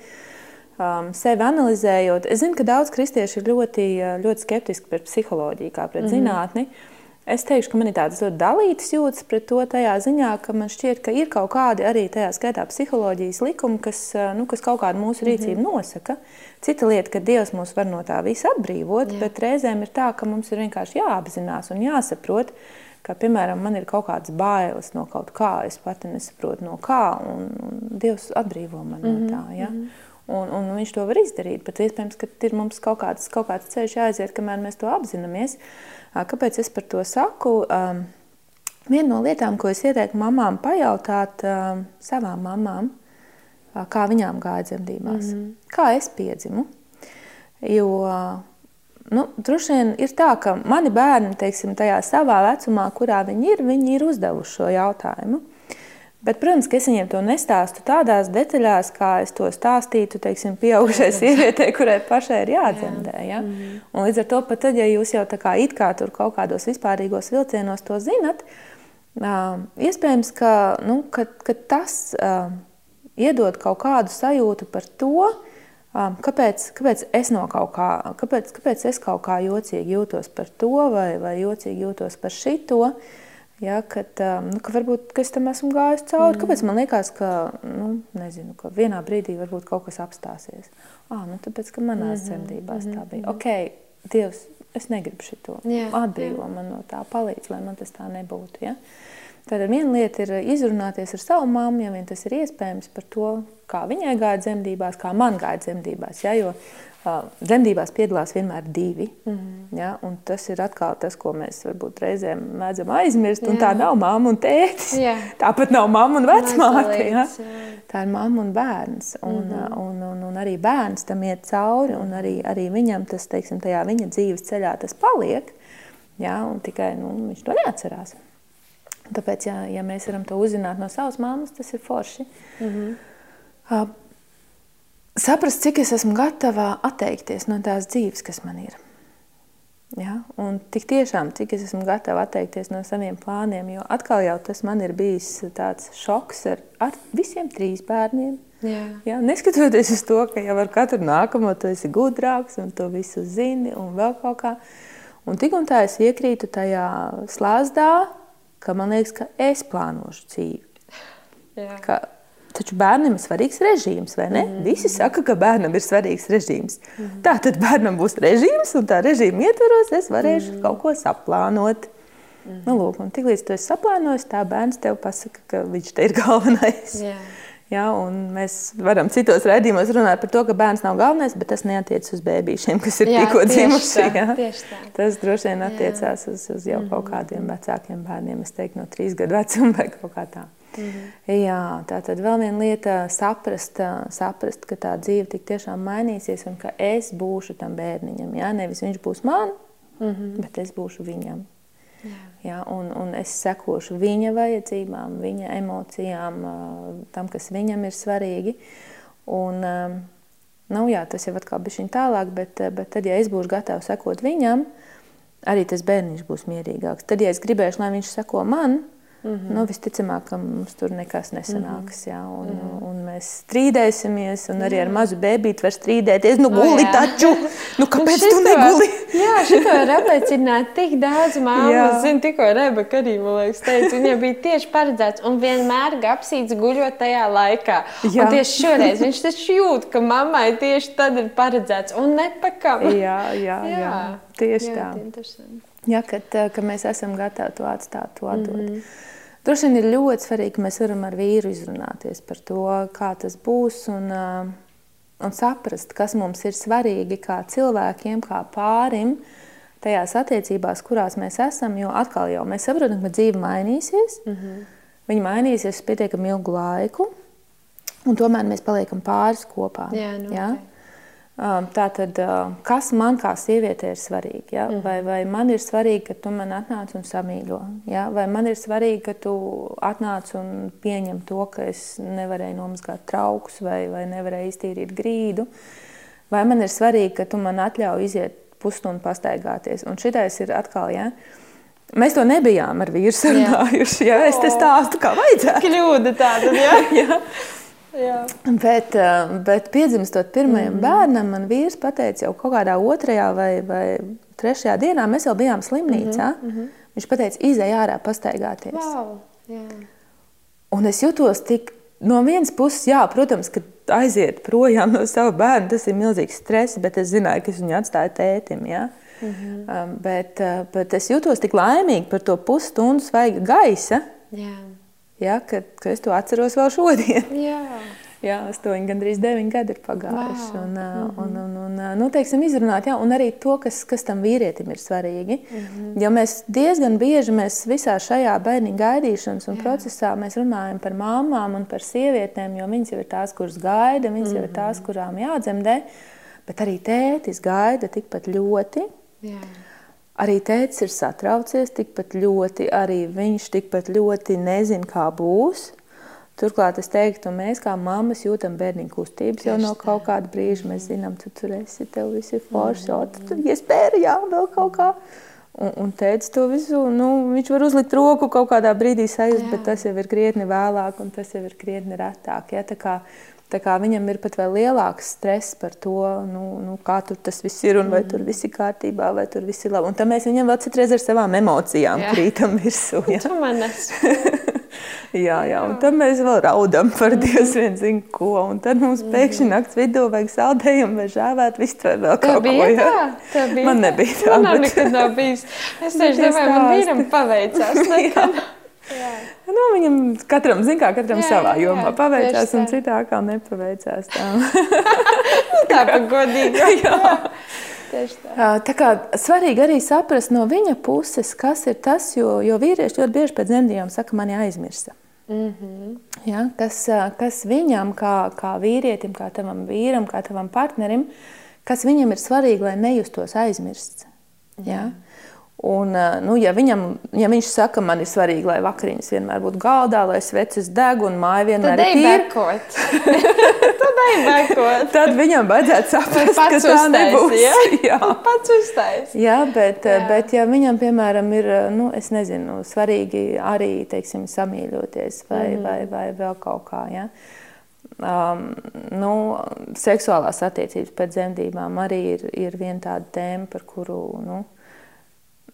Um, sevi analizējot, es zinu, ka daudz kristiešu ir ļoti, ļoti skeptiski pret psiholoģiju, kā pret mm. zinātni. Uh, Es teikšu, ka man ir tādas ļoti dalītas jūtas pret to tajā ziņā, ka man šķiet, ka ir kaut kādi arī tajā skaitā psiholoģijas likumi, kas, nu, kas kaut kādu mūsu rīcību mm -hmm. nosaka. Cita lieta, ka Dievs mūs var no tā visa atbrīvot, Jā. bet reizēm ir tā, ka mums ir vienkārši jāapzinās un jāsaprot, ka, piemēram, man ir kaut kādas bailes no kaut kā, es pati nesaprotu no kā, un, un Dievs atbrīvo man mm -hmm. no tā. Ja? Mm -hmm. Un, un viņš to var izdarīt, bet iespējams, ka ir mums kaut kāds, kaut kāds ceļš jāaiziet, kamēr mēs to apzināmies. Kāpēc es par to saku? Viena no lietām, ko es ieteiktu mamām, pajautāt savām mamām, kā viņām gāja dzemdībās, mm -hmm. kā es piedzimu. Jo nu, droši vien ir tā, ka mani bērni, teiksim, tajā savā vecumā, kurā viņi ir, viņi ir uzdevuši šo jautājumu. Bet, protams, ka es viņiem to nestāstu tādās detaļās, kā es to stāstītu, teiksim, pieaugušai sievietei, kurai pašai ir jādzemdē. Ja? -hmm. Un līdz ar to, pat tad, ja jūs jau tā kā it kā tur kaut kādos vispārīgos vilcienos to zinat, iespējams, ka, nu, ka, ka tas iedod kaut kādu sajūtu par to, kāpēc, kāpēc es no kaut kā, kāpēc, kāpēc es kaut kā jocīgi jūtos par to vai, vai jocīgi jūtos par šito. Ja, kad, nu, ka varbūt ka es tam esmu gājis cauri. Mm. Kāpēc man liekas, ka, nu, nezinu, ka vienā brīdī varbūt kaut kas apstāsies? Ah, nu, tāpēc, ka manās mm -hmm. dzemdībās mm -hmm. tā bija. Mhm. Ok, Dievs, es negribu šo. Atbrīvo man no tā, palīdz, lai man tas tā nebūtu. Ja? Tātad viena lieta ir izrunāties ar savu mammu, ja vien tas ir iespējams, par to, kā viņai gāja dzemdībās, kā man gāja dzemdībās. Ja? Jo Dzemdībās piedalās vienmēr divi. Mm -hmm. ja, tas ir atkal tas, ko mēs varbūt reizēm mēdzam aizmirst. Tā nav mamma un tētis. Jā. Tāpat nav mamma un vecmāte. Ja. Tā ir mamma un bērns. Un, mm -hmm. un, un, un arī bērns tam iet cauri. Arī, arī viņam tas, teiksim, tajā viņa dzīves ceļā tas paliek. Ja, tikai nu, viņš to neatcerās. Tāpēc, ja, ja mēs varam to uzzināt no savas mammas, tas ir forši. Mm -hmm. Saprast, cik es esmu gatava atteikties no tās dzīves, kas man ir. Ja? Un tik tiešām, cik es esmu gatava atteikties no saviem plāniem, jo atkal jau tas man ir bijis tāds šoks ar, ar visiem trīs bērniem. Jā. Jā, neskatoties uz to, ka jau ar katru nākamo tu esi gudrāks un to visu zini un vēl kaut kā. Un tik un tā es iekrītu tajā slāzdā, ka man liekas, ka es plānošu dzīvi. Jā. Ka, taču bērnam ir svarīgs režīms, vai ne? Mm -hmm. Visi saka, ka bērnam ir svarīgs režīms. Mm -hmm. Tā tad bērnam būs režīms, un tā režīma ietvaros es varēšu mm -hmm. kaut ko saplānot. Mm -hmm. nu, lūk, un tiklīdz tu esi saplānojis, tā bērns tev pasaka, ka viņš te ir galvenais. Jā. Ja, mēs varam citos raidījumos runāt par to, ka bērns nav galvenais, bet tas neatiecas uz bērniem, kas ir Jā, tikko dzimuši. tā, Ja? tā. Tas droši vien attiecās uz, uz jau kaut kādiem vecākiem bērniem, es teiktu, no trīs gadu vecuma vai kaut kā tā. Jā, tā tad vēl viena lieta - saprast, saprast, ka tā dzīve tik tiešām mainīsies un ka es būšu tam bērniņam. Jā, nevis viņš būs man, bet es būšu viņam. Ja, un, un es sekošu viņa vajadzībām, viņa emocijām, tam, kas viņam ir svarīgi. Un, nu, jā, tas jau atkal bija viņa tālāk, bet, bet tad, ja es būšu gatavs sekot viņam, arī tas bērniņš būs mierīgāks. Tad, ja es gribēšu, lai viņš seko man, Mm -hmm. nu, visticamāk, ka mums tur nekas nesanāks. Jā, un, mm -hmm. un mēs strīdēsimies, un arī ar mazu bērnu var strīdēties. Nu, guli jā. taču! Nu, kāpēc Nu, tu šito- neguli? Jā, šito ir apliecināts tik daudz māmu. Jā. Es zinu, tikko Rebeka arī, man liekas, teica, viņai bija tieši paredzēts un vienmēr gapsīts guļot tajā laikā. Jā. Un tieši šoreiz viņš taču jūt, ka mammai tieši tad ir paredzēts un nepakam. Jā, jā, jā. tieši jā, tā. Ja, kad, eh, ka mēs esam gatavi to atstāt, to atdot. Mm -hmm. Droši vien ir ļoti svarīgi, ka mēs varam ar vīru izrunāties par to, kā tas būs. Un, un saprast, kas mums ir svarīgi kā cilvēkiem, kā pārim, tajās attiecībās, kurās mēs esam. Jo atkal jau mēs saprotam, ka dzīve mainīsies. Mm -hmm. Viņa mainīsies uz pietiekami ilgu laiku, un tomēr mēs paliekam pāris kopā. Jā, noteikti. ja? Um, Tātad, uh, kas man kā sievietei ir svarīgi? Ja? Mhm. Vai, vai man ir svarīgi, ka tu man atnāc un samīļo? Ja? Vai man ir svarīgi, ka tu atnāc un pieņem to, ka es nevarēju nomazgāt traukus vai, vai nevarēju iztīrīt grīdu? Vai man ir svarīgi, ka tu man atļauj iziet pusstundu pastaigāties? Un šitais ir atkal, ja? Mēs to nebijām ar vīru sarunājuši. Ja? Es te stāstu, kā vajadzētu. Kļūda tāda, jā. Ja? jā. Bet, eh, bet piedzimstot pirmajam mm. bērnam, man vīrs pateica, jau kaut kādā otrajā vai, vai trešajā dienā mēs jau bijām slimnīcā. Mm -hmm. Viņš teica, izej ārā, pastaigāties. Wow. Jā. Un es jutos tik no vienas puses, jā, protams, ka aiziet projām no sava bērna, tas ir milzīgs stress, bet es zināju, ka es viņu atstāju tētim. Ja? Mm -hmm. bet, uh, bet es jutos tik laimīgi par to pusstundu svaiga gaisa, Jā. Ja? ka, ka es to atceros vēl šodien. Jā. Jā, astoņi, gandrīz deviņi gadi ir pagājuši. Wow. Un, mm -hmm. un, un, un, nu, teiksim, izrunāt, jā, un arī to, kas, kas tam vīrietim ir svarīgi. Mm -hmm. Jo mēs diezgan bieži mēs visā šajā bērnu gaidīšanas un jā. procesā mēs runājam par māmām un par sievietēm, jo viņas jau ir tās, kuras gaida, viņas mm -hmm. jau ir tās, kurām jādzemdē. Bet arī tētis gaida tikpat ļoti. Jā. Arī tēvs ir satraucies tikpat ļoti, arī viņš tikpat ļoti nezina, kā būs. Turklāt es teiktu, mēs kā mammas jūtam bērnu kustības jau no kaut kāda brīža. Mēs zinām, tu tur esi, tev viss ir forši, jau tu tur iespēja, jā, vēl kaut kā. Un, un teica to visu, nu, viņš var uzlikt roku kaut kādā brīdī sajust, bet tas jau ir krietni vēlāk un tas jau ir krietni retāk. Ja? Tā tā viņam ir pat vēl lielāks stress par to, nu, nu, kā tur tas viss ir un vai tur viss ir kārtībā, vai tur viss ir labi. Un tad mēs viņam vēl citreiz ar savām emocijām Jā. krītam virsū. Esi. Jā, jā, un tad mēs vēl raudam par Dievs vien zina ko. Un tad mums pēkšņi naktas vidū vajag saldējumu vai žāvēt vistu vai vēl kaut ko. jā. tā? Tev bija Man tā? nebija tā, Man bet- nekad nav bijis. Es tieši tie domāju, man vīram paveicās. Nu, viņam katram, zin kā, katram Jā, savā jā, jomā jā, paveicās, un tā. citā kā nepaveicās. Tā. Tā pa godīgi. Jā. Tieši tā. Jā, Tā kā svarīgi arī saprast no viņa puses, kas ir tas, jo, jo vīrieši ļoti bieži pēc dzemdībām saka, man jāaizmirsa. Mm -hmm. ja, kas, ā, kas viņam, kā, kā vīrietim, kā tavam vīram, kā tavam partnerim, kas viņam ir svarīgi, lai nejustos aizmirsts. Ja? Un, ā, nu, ja, viņam, ja viņš saka, man ir svarīgi, lai vakariņas vienmēr būtu galdā, lai sveces deg un māja vienmēr ir tīra. Tad tad viņam vajadzētu saprast, ka tā uztaisi, nebūs. ja? Jā. Pats uztais. Jā, bet, Jā. Jā. bet ja viņam, piemēram, ir nu, es nezinu, svarīgi arī teiksim, samīļoties vai, mm. vai, vai vēl kaut kā. Ja? Um, nu, seksuālās attiecības pēc dzemdībām arī ir, ir viena tāda tēma, par kuru nu,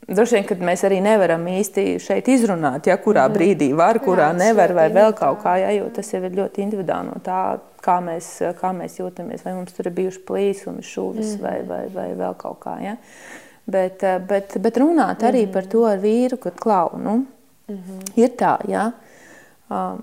droši vien, kad mēs arī nevaram īsti šeit izrunāt, ja kurā mm. brīdī var, kurā jā, nevar, vai vēl kaut kā, ja, jo tas jau ir ļoti individuāli no tā, kā mēs, kā mēs jūtamies, vai mums tur ir bijuši plīsumi, šūvis mm. vai, vai, vai vēl kaut kā. Ja. Bet, bet, bet runāt arī mm. par to ar vīru, kad klau, nu, ir tā, ja. Um,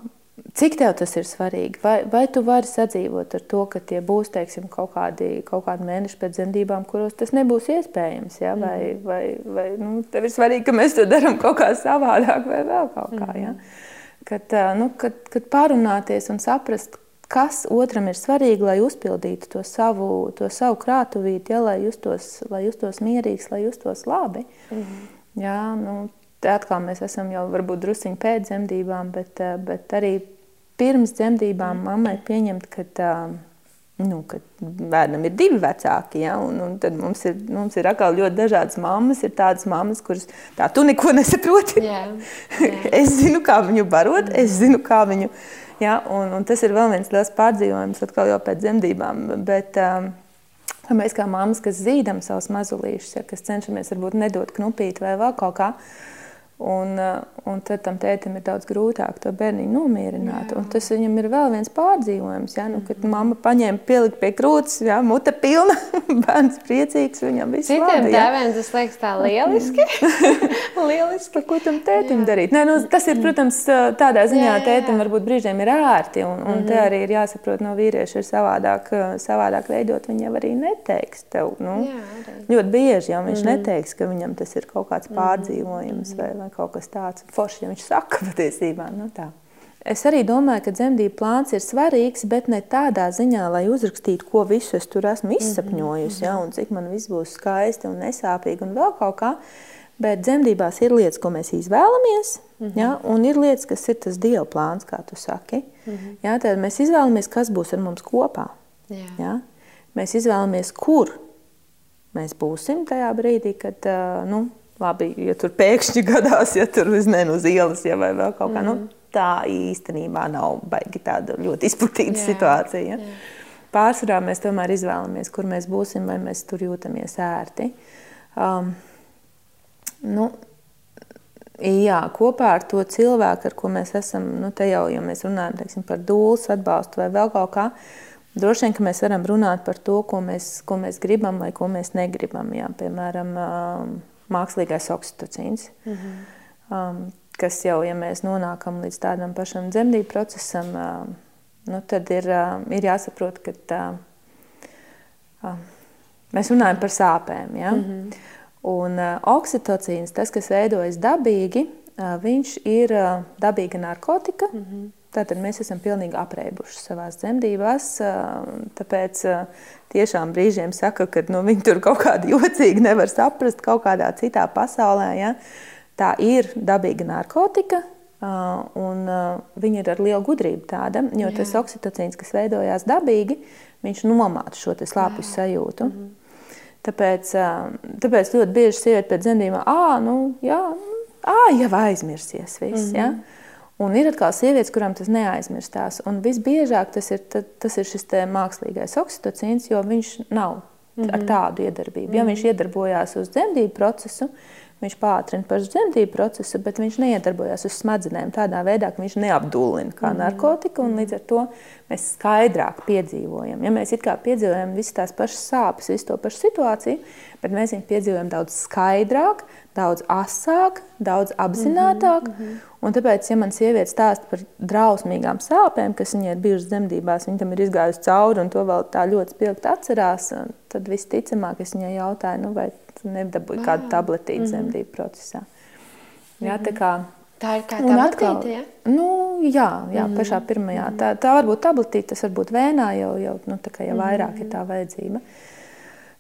Cik tev tas ir svarīgi? Vai, vai tu vari sadzīvot ar to, ka tie būs teiksim, kaut, kādi, kaut kādi mēneši pēc dzemdībām, kuros tas nebūs iespējams? Ja? Vai, mm. vai, vai nu, tev ir svarīgi, ka mēs to darām kaut kā savādāk vai vēl kaut kā? Ja? Mm. Kad, nu, kad, kad parunāties un saprast, kas otram ir svarīgi, lai uzpildītu to savu, to savu krātuvīti, ja? lai, justos, lai justos mierīgs, lai justos labi. Mm. Ja? Nu, Te atkal mēs esam jau varbūt drusciņi pēc dzemdībām, bet, bet arī pirms dzemdībām mammai pieņemt, ka, nu, ka bērnam ir divi vecāki. Ja? Un, un tad mums ir, mums ir atkal ļoti dažādas mammas. Ir tādas mammas, kuras tā tu neko nesaproti. Jā, jā. es zinu, kā viņu barot, es zinu, kā viņu. Ja? Un, un tas ir vēl viens liels pārdzīvojums atkal jau pēc dzemdībām. Bet, um, Mēs kā mammas, kas zīdam savus mazulīšus, ja, kas cenšamies varbūt nedot knupīt vai vēl kaut kā, uh, Un, eh, un tad tam tētim ir daudz grūtāk to bērniņu nomierināt. Tas viņam ir vēl viens pārdzīvojums. Ja? Nu, kad mamma paņēma pielikt pie krūtis, ja? mute pilna, bērns priecīgs, viņam viss ir labi. Ja? Tēvēm tas liekas tā lieliski. lieliski. Ko tam tētim jā. darīt? Nē, nu, tas ir, protams, tādā ziņā jā, jā, tētim varbūt brīžiem ir ērti. Un, un mm -hmm. te arī ir jāsaprot, no vīrieša ir savādāk, savādāk veidot. Viņa arī neteiks tev. Nu, jā, arī. Ļoti bieži jau viņš mm -hmm. neteiks, ka viņam tas ir kaut kāds mhm. pārdzīvojums. Mm -hmm. vai, vai kaut kas tāds foršs, ja viņš saka patiesībā. Nu, tā. Es arī domāju, ka dzemdību plāns ir svarīgs, bet ne tādā ziņā, lai uzrakstītu, ko visu es tur esmu mhm, izsapņojusi, ja, un cik man viss būs skaisti un nesāpīgi un vēl kaut kā. Bet dzemdībās ir lietas, ko mēs izvēlamies, mm -hmm. ja, un ir lietas, kas ir tas dieva plāns, kā tu saki. Mm -hmm. ja, tad mēs izvēlamies, kas būs ar mums kopā. Jā. Ja. Mēs izvēlamies, kur mēs būsim tajā brīdī, kad nu, labi, ja tur pēkšņi gadās, ja tur nezinu, uz ielas ja, vai vēl kaut kā. Mm. Nu, mhm. tā īstenībā nav baigi tāda ļoti izplatīta situācija. Ja. Jā. Pārsvarā mēs tomēr izvēlamies, kur mēs būsim, vai mēs tur jūtamies ērti. Um, nu, jā, kopā ar to cilvēku, ar ko mēs esam, nu, te jau, ja mēs runājam teiksim, par dūles atbalstu vai vēl kaut kā, droši vien, ka mēs varam runāt par to, ko mēs, ko mēs gribam vai ko mēs negribam. Jā, piemēram, um, mākslīgais oksitocīns. Mm -hmm. um, kas jau, ja mēs nonākam līdz tādam pašam dzemdību procesam, uh, nu, tad ir, uh, ir jāsaprot, ka uh, mēs runājam par sāpēm. Ja? Mm -hmm. Un uh, oksitocīns, tas, kas veidojas dabīgi, uh, viņš ir uh, dabīga narkotika. Mm -hmm. Tātad mēs esam pilnīgi apreibuši savā dzemdībās. Tāpēc tiešām brīžiem saka, ka nu, viņi tur kaut kādi jocīgi nevar saprast kaut kādā citā pasaulē. Ja? Tā ir dabīga narkotika, un viņa ir ar lielu gudrību tāda, jo Jā. tas oksitocīns, kas veidojās dabīgi, viņš nomāca šo slāpju sajūtu. Mm -hmm. Tāpēc, tāpēc ļoti bieži sieviete pēc dzemdībām, ah, nu, jā, ā, jau aizmirsies viss. Mm -hmm. ja? Un ir atkal sievietes, kurām tas neaizmirstās. Un visbiežāk tas ir, tas ir šis mākslīgais oksitocīns, jo viņš nav mm -hmm. ar mhm. tādu iedarbību. Ja mm -hmm. viņš iedarbojās uz dzemdību procesu, Viņš pātrina pašu dzemdību procesu, bet viņš neiedarbojas uz smadzenēm tādā veidā, ka viņš neapdullina kā mm. narkotika. Līdz ar to mēs skaidrāk piedzīvojam. Ja mēs it kā piedzīvojam visas tās pašas sāpes, visu to pašu situāciju, bet mēs viņu piedzīvojam daudz skaidrāk, daudz asāk, daudz apzinātāk. Mm -hmm. Un tāpēc, ja man sieviete stāsta par drausmīgām sāpēm, kas viņai ir bijušas dzemdībās, viņa tam ir izgājusi cauri un to vēl tā ļoti spilgti atcerās, tad visticamāk es viņai jautāju, nu, vai tu nedabūji kādu tabletīti mm -hmm. dzemdību procesā. Jā, tā, kā, tā ir kā tabletīte, ja? Nu, jā, jā mm pašā pirmajā. -hmm. Tā, tā var būt tabletīte, tas var būt vēnā jau, jau, nu, jau vairāk mm ir tā vajadzība.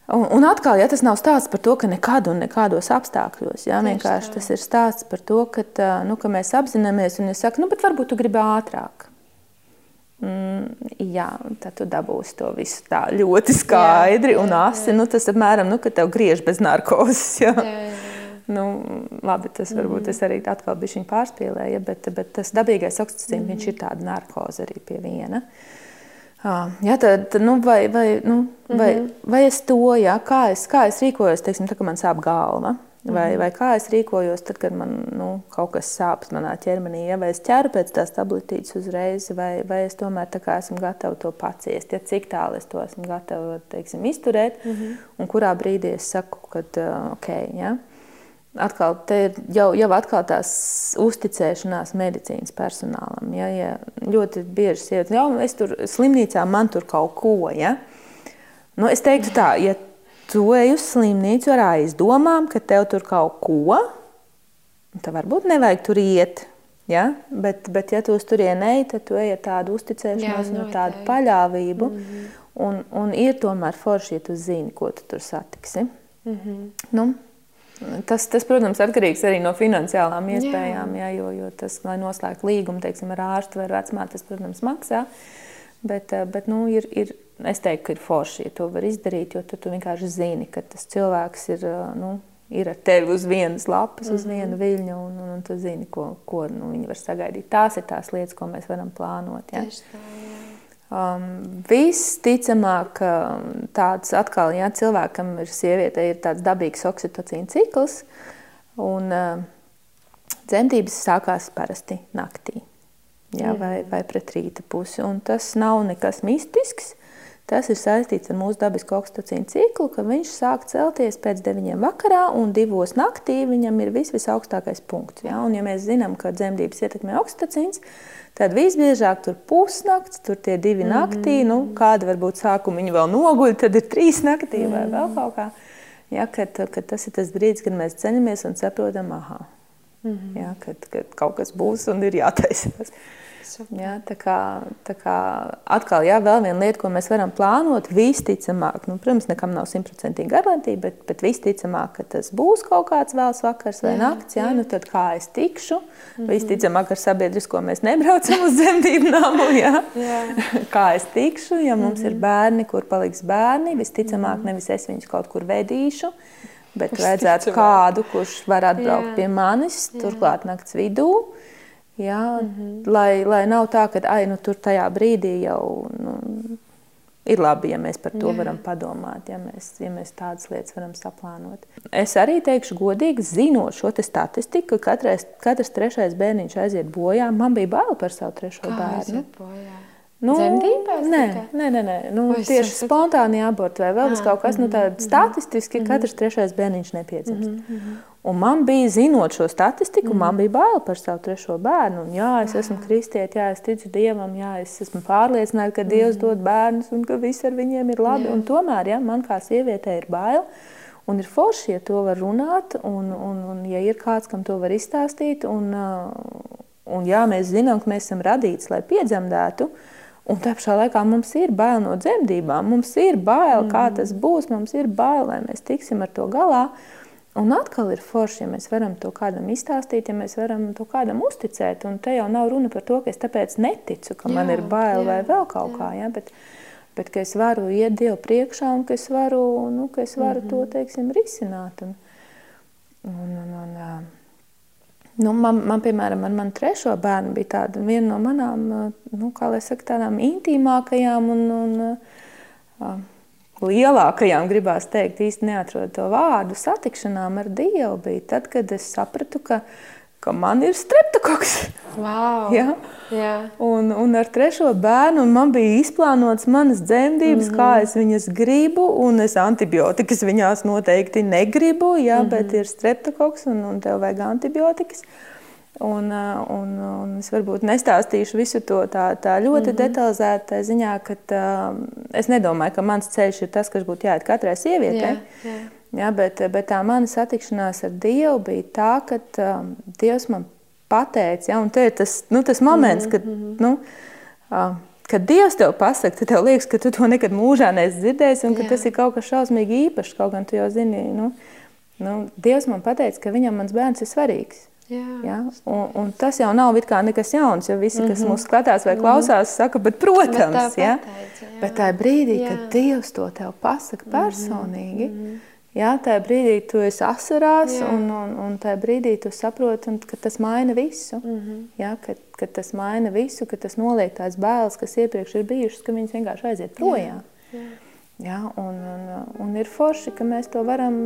Un, un atkal, ja tas nav stāsts par to, ka nekad un nekādos apstākļos, ja, vienkārši tas ir stāsts par to, ka, nu, ka mēs apzināmies un es saku, nu, bet varbūt tu gribi ātrāk. Mm, jā, tad tu dabūsi to visu tā ļoti skaidri jā, jā, un asi. Jā. Nu, tas apmēram, nu, ka tev griež bez narkozes. Jā. Jā, jā, jā. Nu, labi, tas varbūt mm. es arī atkal biju pārspīlēju, bet, bet tas dabīgais oksitocīns, mm. viņš ir tāda narkoze arī pie viena. Jā, tad, nu, vai, vai, nu, vai, mm -hmm. vai es to, jā, kā, es, kā es rīkojos, teiksim, tā, kad man sāp galva? Vai, vai kā es rīkojos, tad, kad man nu, kaut kas sāp manā ķermenī, ja? vai es ķeru pēc tās tabletītes uzreiz, vai, vai es tomēr esmu gatava to paciest, ja cik tālu es to esmu gatava teiksim, izturēt, mm -hmm. un kurā brīdī es saku, ka ok. Ja? Atkal jau, jau atkal tās uzticēšanās medicīnas personālam. Ja, ja ļoti bieži sievietes, jau es tur slimnīcā, man tur kaut ko. Ja. Nu, es teiktu tā, ja tu ej uz slimnīcu ar aizdomām, ka tev tur kaut ko, tad varbūt nevajag tur iet. Ja? Bet, bet, ja tu uz turieni ej, tad tu ej ar tādu uzticēšanos, no tādu paļāvību. Mm -hmm. un, un ir tomēr forši, ja tu zini, ko tu tur satiksi. Mm -hmm. nu, Tas, tas, protams, atkarīgs arī no finansiālām iespējām, jā. Jā, jo, jo tas, lai noslēgtu līgumu teiksim, ar ārstu vai vecmātu, tas, protams, maksā. Bet, bet nu, ir, ir Es teiktu, ka ir forši, ja to var izdarīt, jo tu vienkārši zini, ka tas cilvēks ir, nu, ir ar tevi uz vienas lapas, mm -hmm. uz mhm. viena viļņa, un, un, un tu zini, ko, ko nu, viņi var sagaidīt. Tās ir tās lietas, ko mēs varam plānot. Ja? Tieši tā, jā. Um, Visticamāk, tāds atkal, ja cilvēkam ir sieviete, ir tāds dabīgs oksitocīna cikls, un uh, dzemdības sākās parasti naktī. Ja, vai, vai pret rīta pusi. Un tas nav nekas mistisks. Tas ir saistīts ar mūsu dabisko oksitocīnu ciklu, ka viņš sāk celties pēc 9 vakarā un 2 naktī viņam ir vis, visaugstākais punkts. Ja? Un, ja mēs zinām, ka dzemdības ietekmē oksitocīns, tad visbiežāk tur pusnakts, tur tie divi mm -hmm. naktī, nu, kāda varbūt sākuma viņi vēl noguļ, tad ir trīs naktī vai mm -hmm. vēl kaut kā. Ja, kad, kad tas ir tas brīdis, kad mēs ceņamies un saprotam, aha, mm -hmm. ja, kad, kad kaut kas būs un ir jātaisās. Jā, tā kā, tā kā atkal, jā, vēl viena lieta, ko mēs varam plānot, visticamāk, nu, protams, nekam nav simtprocentīgi garantija, bet, bet visticamāk, ka tas būs kaut kāds vēls vakars vai jā, nakts, jā, jā. nu tad kā es tikšu, mm -hmm. visticamāk ar sabiedrisko mēs nebraucam uz dzemdību namu, jā. jā. kā es tikšu, ja mums mm -hmm. ir bērni, kur paliks bērni, visticamāk mm -hmm. nevis es viņus kaut kur vedīšu, bet vajadzētu kādu, kurš var atbraukt jā. pie manis, turklāt nakts vidū, Ja? Mm -hmm. lai, lai nav tā, ka ai, nu, tur tajā brīdī jau nu, ir labi, ja mēs par to Jā. varam padomāt, ja mēs, ja mēs tādas lietas varam saplānot. Es arī teikšu, godīgi, zinot šo statistiku, ka katrais, katrs trešais bērniņš aiziet bojā. Man bija bail par savu trešo Kā bērnu. Nu, Zemdībās? Nē, nē, nē, nē. Nu, tieši esat... spontāni aborti vai vēl kaut kas nu, tāds. Mm -hmm. Statistiski mm -hmm. katrs trešais bērniņš nepiedzimst. Mm -hmm. Un man bija, zinot šo statistiku, mm. man bija bail par savu trešo bērnu. Un, jā, es esmu kristieti, jā, es ticu Dievam, jā, es esmu pārliecināta, ka Dievs mm. dod bērnus un ka viss ar viņiem ir labi. Un tomēr jā, man kā sievietei ir bail. Un ir forši, ja to var runāt, un, un, un ja ir kāds, kam to var izstāstīt. Un, un jā, mēs zinām, ka mēs esam radīti, lai piedzemdētu. Uh, Un tā pašā laikā mums ir bail no dzemdībām, mums ir bail, mm. kā tas būs, mums ir bail, lai mēs tiksim ar to galā. Un atkal ir forši, ja mēs varam to kādam izstāstīt, ja mēs varam to kādam uzticēt. Un te jau nav runa par to, ka es tāpēc neticu, ka jā, man ir bail jā, vai vēl kaut jā. kā. Ja? Bet, bet ka es varu iet Dievu priekšā un ka es varu, nu, ka es varu mm -hmm. to mhm. teiksim, risināt. Un, un, un, un, Nu, man, man, piemēram, ar manu trešo bērnu bija tāda viena no manām, nu, kā lai saka, tādām intīmākajām un, un lielākajām, gribās teikt, īsti neatrodu to vārdu, satikšanām ar Dievu bija tad, kad es sapratu, ka ka man ir streptokoks. Wow. ja? Jā. Un, un ar trešo bērnu man bija izplānotas manas dzemdības, mm -hmm. kā es viņas gribu, un es antibiotikas viņās noteikti negribu, jā, mm -hmm. bet ir streptokoks un, un tev vajag antibiotikas. Un, un, un es varbūt nestāstīšu visu to tā, tā ļoti mm -hmm. detalizētā ziņā, ka tā, es nedomāju, ka mans ceļš ir tas, kas būtu jāiet katrai sievietei. Jā, jā. Ja, bet, bet tā mana satikšanās ar Dievu bija tā, ka um, Dievs man pateica, ja, un te ir tas, nu, tas moments, kad, mm -hmm. nu, uh, kad Dievs tev pasaka, tad tev liekas, ka tu to nekad mūžā neesi dzirdējis, un ka Jā. tas ir kaut kas šausmīgi īpašs. Kaut gan tu jau zini, nu, nu, Dievs man pateica, ka viņam mans bērns ir svarīgs. Jā. Ja? Un, un tas jau nav nekas jauns, jo visi, kas mm -hmm. mūs skatās vai mhm. klausās, saka, bet, protams, bet tā, ja? pateica, bet tā brīdī, jā. kad Dievs to tev pasaka personīgi. Mm -hmm Jā, tajā brīdī tu esi asarās, jā. un, un, un tajā brīdī tu saproti, ka tas maina visu. Mm -hmm. jā, ka, ka tas maina visu, ka tas noliek tās bailes, kas iepriekš ir bijušas, ka viņas vienkārši aiziet projām. Jā. Jā. Jā, un, un, un ir forši, ka mēs to varam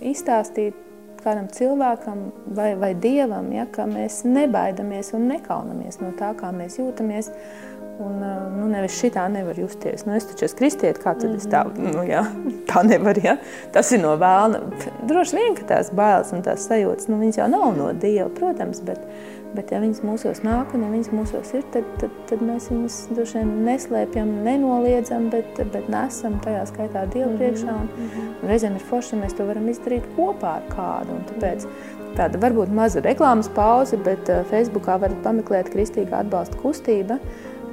izstāstīt kādam cilvēkam vai, vai dievam, ja, ka mēs nebaidamies un nekaunamies no tā, kā mēs jūtamies. Un, nu, nevis šitā nevar justies. Nu, es taču esmu kristieti, kā tad es tā, mhm. nu, jā, tā nevaru. Ja? Tas ir no vēlna. Droši vien, ka tās bailes un tās sajūtas, nu, viņas jau nav no Dieva, protams, bet, bet ja viņas mūsos nāk un ja viņas mūsos ir, tad, tad, tad mēs viņas droši vien neslēpjam, nenoliedzam, bet, bet nesam tajā skaitā Dievu mhm, priekšā. Un, mhm. un reizēm ir forši, ja mēs to varam izdarīt kopā ar kādu. Un tāpēc tāda varbūt maza reklāmas pauze, bet Facebookā varat pameklēt Kristīgā atbalsta kustība,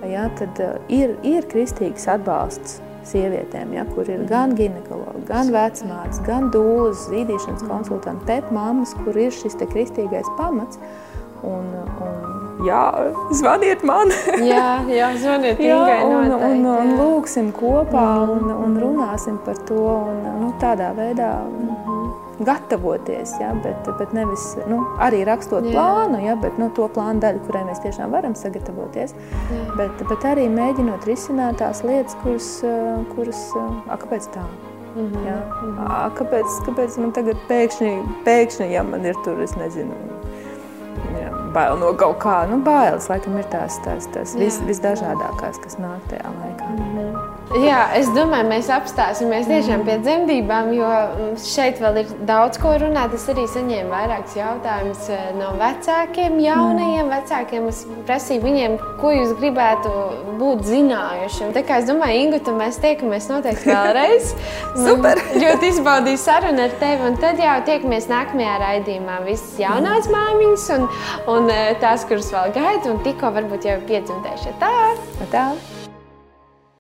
ja, tad uh, ir, ir kristīgs atbalsts sievietēm, ja, kur ir gan ginekologi, gan vecmātes, gan dūles, zīdīšanas konsultanti, pēpmāmas, kur ir šis te kristīgais pamats. Un, un jā, zvaniet man! jā, jā, zvaniet jā, un, noteikti, un, un, un lūksim kopā un, un runāsim par to. Un, nu, tādā veidā mm -hmm gatavoties, ja, bet, bet nevis nu, arī rakstot Jā. plānu, ja, bet nu, to plānu daļu, kurai mēs tiešām varam sagatavoties, Jā. bet, bet arī mēģinot risināt tās lietas, kuras, kuras a, kāpēc tā? Mm -hmm. ja? a, kāpēc, kāpēc man tagad pēkšņi, pēkšņi, ja man ir tur, es nezinu, ja, bail no kaut kā, nu bailes, laikam ir tās, tās, tās vis, visdažādākās, kas nāk tajā laikā. Mm -hmm. Jā, es domāju, mēs apstāsimies tiešām pie dzemdībām, jo mm, šeit vēl ir daudz ko runāt. Es arī saņēmu vairākus jautājumus eh, no vecākiem, jaunajiem vecākiem. Es prasīju viņiem, ko jūs gribētu būt zinājuši. Tā kā es domāju, Ingu, tu mēs tiekamies noteikti vēlreiz. Super! ļoti izbaudīju sarunu ar tevi, un tad jau tiekamies nākamajā raidījumā. Visas jaunās māmiņas un, un eh, tās, kuras vēl gaida, un tikko varbūt jau ir piedzimtējušie. Tā! tā.